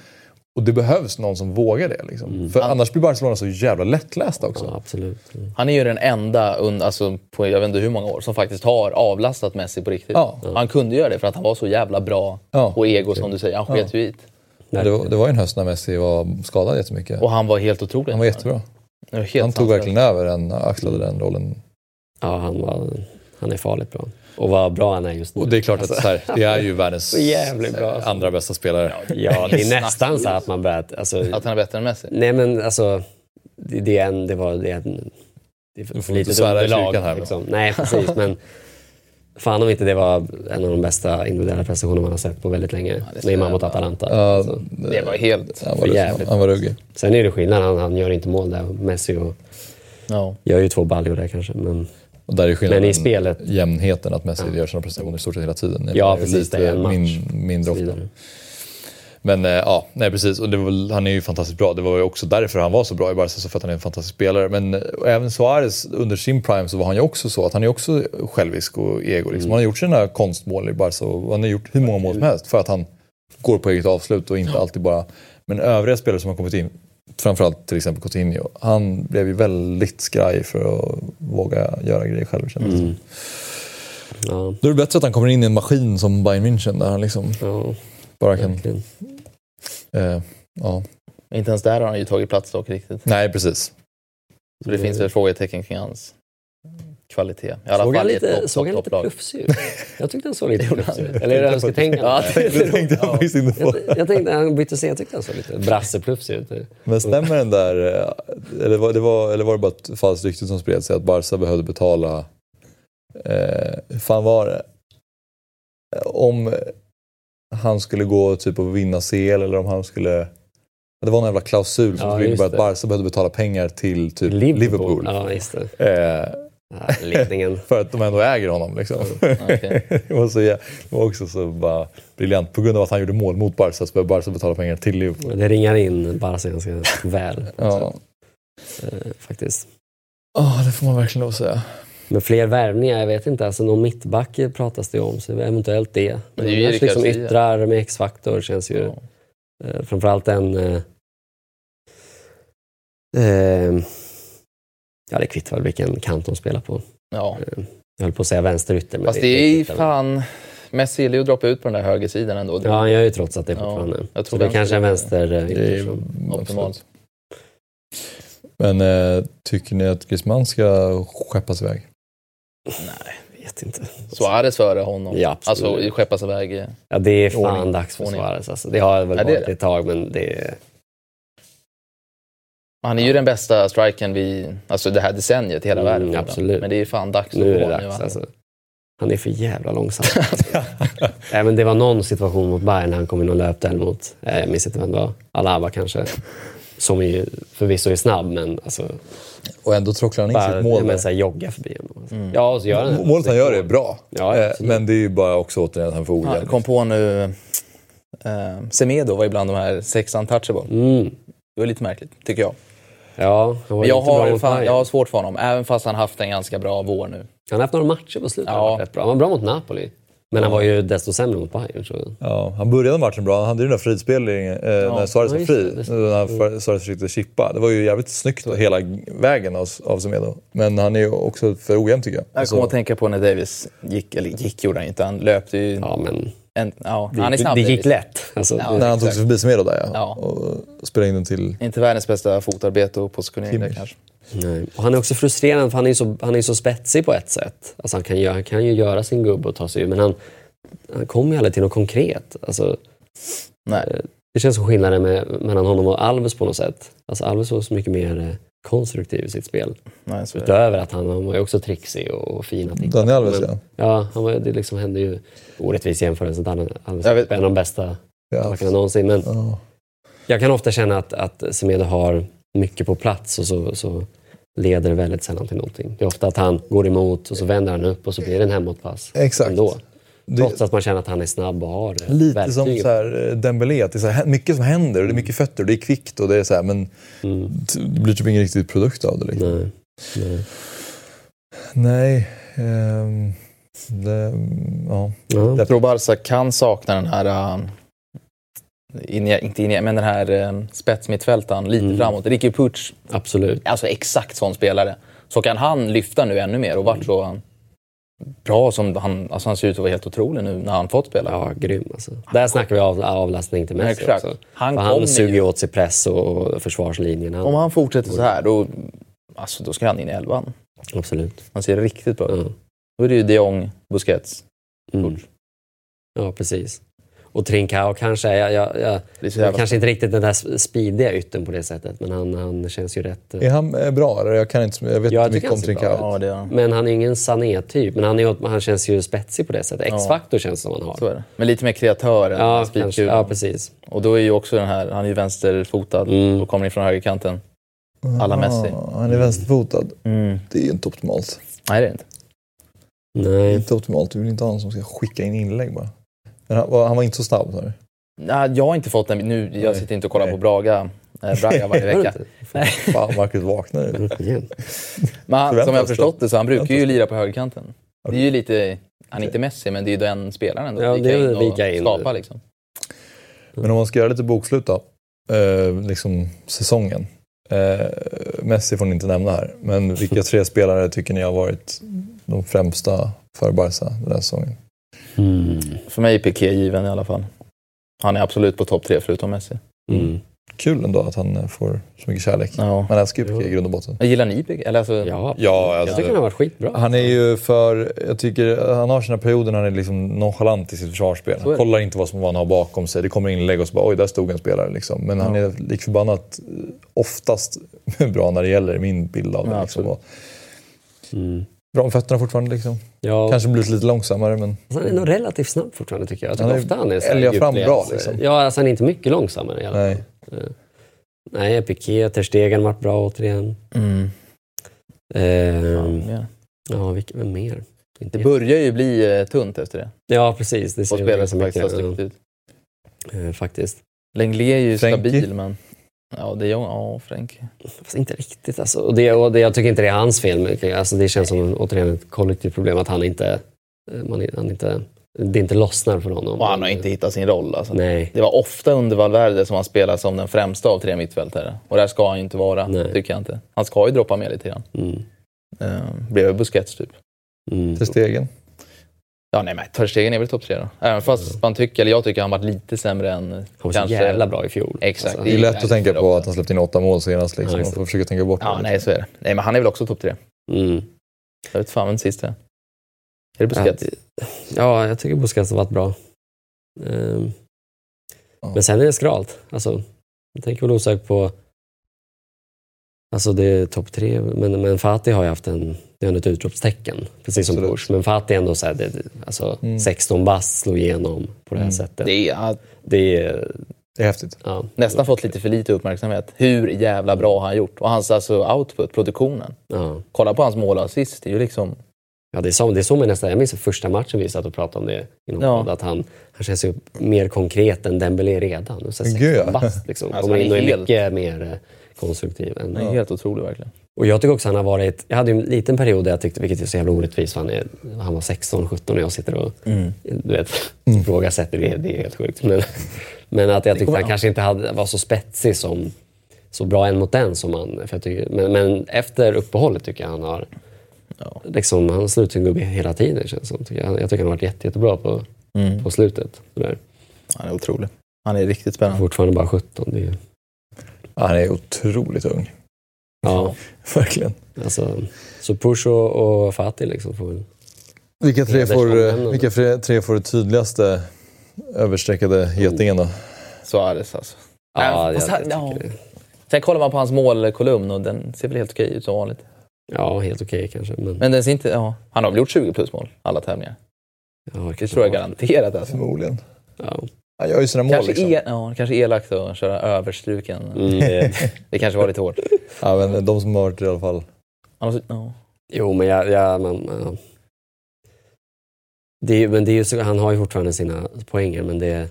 Och det behövs någon som vågar det. Liksom. För annars blir Barcelona så jävla lättlästa också. ja, absolut. Mm. Han är ju den enda under, alltså, på jag vet inte hur många år som faktiskt har avlastat Messi på riktigt. Ja. Han kunde göra det för att han var så jävla bra Ja. på ego som du säger. Han sket ju i det. Det var, det var ju en höst när Messi var skadad jättemycket. Och han var helt otrolig. Han var jättebra. Han tog verkligen över den, axlade den rollen. Ja, han, var, han är farligt bra. Och vad bra han är just nu. Och det är klart att så här, det är ju världens [LAUGHS] bra, alltså. andra bästa spelare. Ja, det är [LAUGHS] nästan så att man börjat... Alltså, Att han är bättre än Messi. nej men alltså, det, det, är en, det var det är en, det är Du får inte svära i kyrkan här, liksom. Nej, precis. Men [LAUGHS] fan om inte det var en av de bästa individuella prestationer man har sett på väldigt länge. ska Neymar mot Atalanta. Ja, Alltså. Det var helt... han, var jävligt. han var ruggig. Sen är det skillnad, han, han gör inte mål där. Messi och, Ja. gör ju två baljor där kanske. Men, Och där är skillnaden Men i spelet- jämnheten, att Messi gör sina prestationer i stort sett hela tiden. Ja, precis, lite det är en match. Min, mindre ofta. Men eh, ja, nej precis. Och det var, han är ju fantastiskt bra. Det var ju också därför han var så bra i Barca, så för att han är en fantastisk spelare. Men eh, även Suarez under sin prime så var han ju också så att han är också självisk och ego. Liksom. Han har gjort sina konstmål i Barca och han har gjort hur många mål som helst för att han går på eget avslut och inte alltid bara... Men övriga spelare som har kommit in, framförallt till exempel Coutinho, han blev ju väldigt skraj för att våga göra grejer själv kändes. Mm. Ja, Då är det bättre att han kommer in i en maskin som Bayern München där han liksom ja, bara kan... verkligen. Eh, ja. Inte ens där har han ju tagit plats dock riktigt. Nej, precis. Så det finns väl frågetecken kring hans kvalitet. I alla Såg han fall lite, topp, såg topp, han lite plufsig ut? Jag tyckte han såg [LAUGHS] lite plufsig ut. Eller är det önsketänkande? Ja, Det [LAUGHS] tänkte jag faktiskt inte på. Jag, jag tänkte, han bytte scen, jag tyckte han såg lite brasseplufsig ut. Men stämmer den där, eh, eller var det, var, eller var det bara ett falskt rykte som spred sig att Barca behövde betala, eh, hur fan var det? Eh, Om han skulle gå typ och vinna CL eller om han skulle, Det var en jävla klausul som Ja, skulle innebära att. Barca behövde betala pengar till typ Liverpool. Ja, just det. Eh, Ja, [LAUGHS] för att de ändå äger honom. Liksom. Okej. [LAUGHS] det, var så, det var också så bara briljant. På grund av att han gjorde mål mot Barca så behöver Barca betala pengar till Liverpool. Det ringar in Barca ganska väl. Ja, eh, Faktiskt. Ja, det får man verkligen lov att säga. Men fler värvningar, jag vet inte. Alltså någon mittback pratas det om, så eventuellt det. Men det är ju Erik liksom Garcia. yttrar med X-faktor känns ju... Ja. Eh, framförallt en... Eh, eh, ja, det kvittar väl vilken kant de spelar på. Ja. Jag höll på att säga vänsterytter, Fast det är ju fan... Messi gillar ju att droppa ut på den där högersidan ändå. Det Ja, han gör ju trots att det Ja, fortfarande. jag så tror det är vänster- kanske en vänster eh, Det är optimalt. Men eh, tycker ni att Griezmann ska skeppas iväg? Nej. Vet inte. Suarez före honom. Ja, absolut. alltså skeppas iväg. eh, Ja, det är fan Ordning. dags för Ordning. Suarez. Alltså. Det har väl Ja, varit det. ett tag, men det är... Han är ju den bästa strikern vi, alltså det här decenniet i hela Mm, världen. absolut. Men det är fan dags Nu det gå va? Alltså. Han är för jävla långsam. [LAUGHS] Men det var någon situation mot Bayern när han kom in och löpte mot, eh, jag minns inte vem det var, Alaba kanske. Som ju förvisso är snabb, men alltså, Och ändå trocklar han in bara sitt mål. men, så här, jogga förbi honom. Alltså. Ja, och så gör han det. Målet han gör är bra. Ja, Eh, men det är ju bara också återigen att han får Ja, jag kom på nu, eh, Semedo var ibland de här sex untouchable. Mm. Det var lite märkligt, tycker jag. Ja, jag bra har, fan, jag har svårt för honom, även fast han haft en ganska bra vår nu. Han har haft några matcher på slutet. Ja. Rätt bra. han var bra mot Napoli. Men han var ju desto sämre mot Bayern. Så. Ja, han började matchen bra. Han hade ju den där frispelningen eh, när Suarez Ja, var fri. det. När Suarez försökte chippa. Det var ju jävligt snyggt hela vägen av, av Semedo. Men han är ju också för ojämn tycker jag. Jag kommer att tänka på när Davis gick, eller gick gjorde han inte, han löpte ju... Ja, men En, ja, det, han är snabb det gick lätt. Alltså, Ja. när han tog sig förbi Semedo där ja. Ja. Och spelade in den till... Inte världens bästa fotarbete och positionering där kanske. Nej. Och han är också frustrerande för han är så, han är så spetsig på ett sätt. Alltså han, kan ju, han kan ju göra sin gubbe och ta sig ur, men han, han kommer ju aldrig till något konkret. Alltså, Nej. det känns som skillnaden med, mellan honom och Alves på något sätt. Alltså Alves var så mycket mer eh, konstruktiv i sitt spel. Nej. Utöver att han, han var ju också trixig och, fin att titta Daniel. Alves Men- ja. Ja, han var, det liksom hände ju orättvis jämförelse. Daniel Alves är en av de bästa ja. backarna någonsin. Men Ja. jag kan ofta känna att, att Semedo har mycket på plats och så, så leder väldigt sällan till någonting. Det är ofta att han går emot och så vänder han upp och så blir det en hemåtpass. Exakt. Ändå. Trots att man känner att han är snabb och har eh, lite som verktyg. så här, eh, Dembélé, att det är så här, mycket som händer och det är mycket fötter och det är kvickt och det är så här, men Mm. det blir typ ingen riktig produkt av det. Liksom. Nej. Nej. Nej. ehm, det, ja. Ja. Jag tror Barca kan sakna den här, inje, inte inje, men den här äh, spetsmittfältaren lite Mm. framåt. Ricky Puig, Absolut. alltså exakt sån spelare. Så kan han lyfta nu ännu mer och vart så bra som han, alltså han ser ut att vara helt otrolig nu när han fått spela. Ja, grym alltså. Där snackar vi av, avlastning till Messi också. Han han suger ju- åt sig press och försvarslinjen. Han, Om han fortsätter så här då, alltså, då ska han in i elvan. Absolut. Han ser riktigt bra ut. Ja. Då är det ju de Jong, Busquets. Mm. Ja, precis. Och Trincao kanske, jag, jag, jag, Det är så jag kanske inte riktigt den där speediga ytten på det sättet, men han, han känns ju rätt... eh, Är han eh, bra eller? Jag, kan inte, jag vet Ja, jag inte mycket om Trincao. Ja, det är, Men han är ingen Sané-typ, men han, är, han känns ju spetsig på det sättet. Ja. X-faktor känns som han har. så är det. Men lite mer kreatör än Ja, ja, precis. Och då är ju också den här, han är ju vänsterfotad Mm. och kommer in från högerkanten. Alla Messi. Han är vänsterfotad. Mm. Det är ju inte optimalt. Nej, det är det inte. Det är Nej. inte optimalt. Du vill inte ha någon som ska skicka in inlägg bara. Men han, var, han var inte så snabb du? Nej, jag har inte fått den. Nu, jag Nej. sitter inte och kollar Nej. på Braga, eh, Braga varje [LAUGHS] vecka. Nej. Fan, Marcus vaknar. [LAUGHS] Men han, som jag har förstått det så han brukar ju lira på högerkanten. Det är ju lite, han är inte Messi, men det är ju den spelaren ändå. Ja, det är och vika in. skapa liksom. Men om man ska göra lite bokslut då. Eh, liksom säsongen. Eh, Messi får ni inte nämna här. Men vilka [LAUGHS] tre spelare tycker ni har varit de främsta för Barca den här säsongen? Mm. För mig är Piqué given i alla fall. Han är absolut på topp tre förutom Messi. Mm. Kul ändå att han eh, får så mycket kärlek. Ja. Man älskar ju Piqué i grund och botten. Jag gillar ni Piqué? Eller alltså, Ja, Ja, jag alltså, tycker han har varit skitbra. Han är ju för, jag tycker han har sina perioder när han är liksom nonchalant i sitt försvarsspel. Är Han det. kollar inte vad som vad han har bakom sig. Det kommer inlägg och så bara oj, där stod en spelare liksom. Men han Ja. är lik förbannat eh, oftast [LAUGHS] bra när det gäller min bild av det. Ja, liksom. Mm. Bra med fötterna fortfarande liksom. Ja, Kanske blivit lite långsammare men alltså, han är nog relativt snabb fortfarande tycker jag. Jag tycker Han är- ofta han är älgar fram bra, liksom. Ja, alltså han är inte mycket långsammare i alla fall. nej. Nej, Piqué, Ter Stegen varit bra återigen. Mm. Ehm, Ja. ja, vilka, vem mer? Inte Det börjar ju bli eh, tunt efter det. Ja, precis. Det Och ser spelare som faktiskt har mycket stuckit ut. eh, faktiskt. Lenglet är ju Frenkie. stabil, men... Ja, det är jag. Ja, Frenkie. Fast inte riktigt alltså. Och det, och det, jag tycker inte det är hans fel. men Alltså, det känns som återigen ett kollektivt problem att han inte, eh, man, han inte... Det inte lossnar för honom. Och han har inte hittat sin roll. Alltså. Nej. Det var ofta under Valverde som han spelade som den främsta av tre mittfältare. Och där ska han ju inte vara, Nej. tycker jag inte. Han ska ju droppa med lite grann. Mm. Uh, bredvid Busquets typ. Mm. Till stegen. Ja, nej men Ter är väl topp tre då. Även fast man tycker, eller jag tycker han varit lite sämre än Han var så jävla bra i fjol. Exakt. Alltså, Det är lätt att tänka på också. att han släppte in åtta mål senast. Liksom. Ja, Man får försöka tänka bort Ja, det. nej så är det. Nej, men han är väl också topp tre. mm. Jag vet fan vem sist är. Är det Busquets? Ja, jag tycker Busquets har varit bra. Ehm, Ja. Men sen är det skralt. Alltså, jag tänker väl osökt på... Alltså det är topp tre, men, men Fatih har ju haft en, det är ett utropstecken. Precis som. Push. Men Fatih är ändå så här, det, alltså, Mm. 16 bass slog igenom på det här Mm. sättet. Det är, Det är... Det är häftigt. Ja, nästan fått lite för lite uppmärksamhet. Hur jävla bra har han gjort? Och hans alltså, output, produktionen. ja. Kolla på hans mål och assist. Det är ju liksom... Ja, det är så, man nästan, jag minns första matchen vi satt och pratade om det inom Ja. podd, att han, han känns ju mer konkret än Dembélé redan. Så här Gud, 16 ja. bast liksom. [LAUGHS] Alltså, Kommer in och är är helt- mycket mer eh, konstruktiv. Än, är helt otrolig verkligen. Och jag tycker också han har varit, jag hade en liten period där jag tyckte, vilket är så jävla orättvist, han, är, han var 16-17 och jag sitter och du vet, ifrågasätter det, det är helt sjukt. Men, men att jag tyckte han an. kanske inte hade, var så spetsig som, så bra en mot en som han, för jag tycker, men, men efter uppehållet tycker jag han har, Ja. liksom, han slutar sin gubbe hela tiden känns det som. Tycker jag. jag tycker han har varit jätte, jättebra på, Mm. på slutet. Sådär. Han är otrolig. Han är riktigt spännande. Fortfarande bara 17. Det är, Han är otroligt ung. ja, [LAUGHS] Verkligen. alltså, så Push och, och Fatih liksom får väl Vilka tre, får, vilka tre, tre får det tydligaste överstreckade getingen då? Suarez alltså. Ja, Äh, jag, jag, det. Sen kollar man på hans målkolumn och den ser väl helt okej ut som vanligt. Ja, helt okej kanske. Men, Men den ser inte... Ja, han har väl gjort 20 plus mål alla tävlingar. ja, Det kanske tror jag garanterat. Alltså. Förmodligen. Ja. Han gör ju sina mål Kanske, liksom. e- ja, kanske elakt att köra överstruken. Mm, det, Det kanske var lite hårt. Ja, men de som har varit i alla fall. Har, ja. jo, men jag... jag man, ja. det, är- men det är ju så, han har ju fortfarande sina poänger, men det,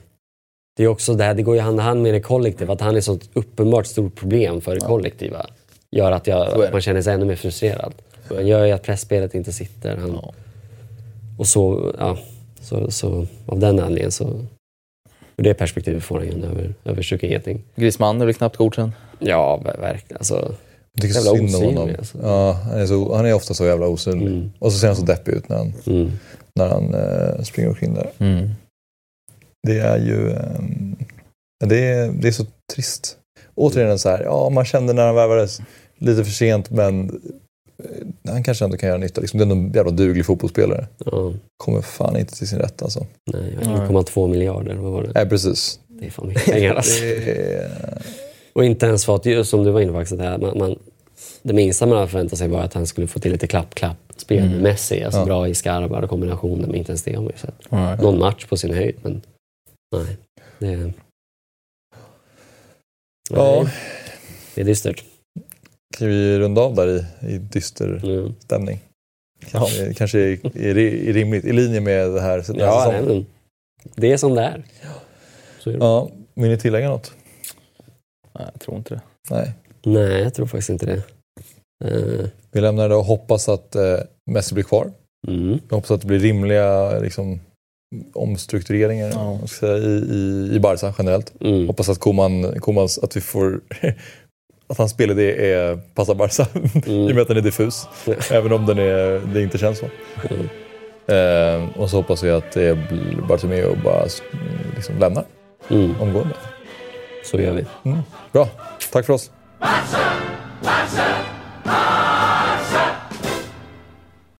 det är också det här, det går ju hand i hand med det kollektiva. Att han är så uppenbart stort problem för det Ja. kollektiva. Gör att jag, det. man känner sig ännu mer frustrerad. Han gör ju att pressspelet inte sitter. Han, Ja. Och så, ja, så, så av den anledningen så... Ur det perspektivet får han ju en över, överstruken geting. Griezmann är väl knappt godkänd. Ja, ver- verkligen. Alltså, Jag tycker Jävla synd om honom. alltså. Ja, han, är så, han är ofta så jävla osynlig. Mm. Och så ser han så deppig ut när han, mm. när han eh, springer omkring där. Det är ju... ehm, det, är, det är så trist. Återigen så här, ja man kände när han värvades lite för sent men eh, han kanske ändå kan göra nytta. Liksom, det är en jävla duglig fotbollsspelare. Ja, Kommer fan inte till sin rätt alltså. nej, Nej. 1,2 miljarder, vad var det? Nej precis. Det är fan mycket pengar alltså. [LAUGHS] Det är, Och inte ens för att, just som du var inne på Axel, det, här, man, man, det minsta man hade förväntat sig var att han skulle få till lite klapp-klapp-spel med Mm. Messi. Alltså Ja. bra i skarvar och kombinationer, men inte ens det har man ju sett. Nej. Någon match på sin höjd, men nej. Det, ja, nej, det är dystert. Ska vi runda av där i, i dyster Mm. stämning? Kanske, kanske är, är, är rimligt, i linje med det här nästa Ja, nej, men det är som det är. Så är det. Ja, vill ni tillägga något? Nej, jag tror inte det. Nej. Nej, jag tror faktiskt inte det. Eh, Vi lämnar det och hoppas att eh, Messi blir kvar. mm. Jag hoppas att det blir rimliga liksom, omstruktureringar Ja. säga, i, i, i Barca generellt. Mm. Hoppas att Koman, Komans, att vi får [LAUGHS] att hans spelidé är, passar Barca Mm. [LAUGHS] i och med att den är diffus. [LAUGHS] Även om den är, det inte känns så. Mm. Eh, och så hoppas vi att det Bartomeu bara liksom lämnar Mm. omgående. Så gör vi. Bra, tack för oss. Barca!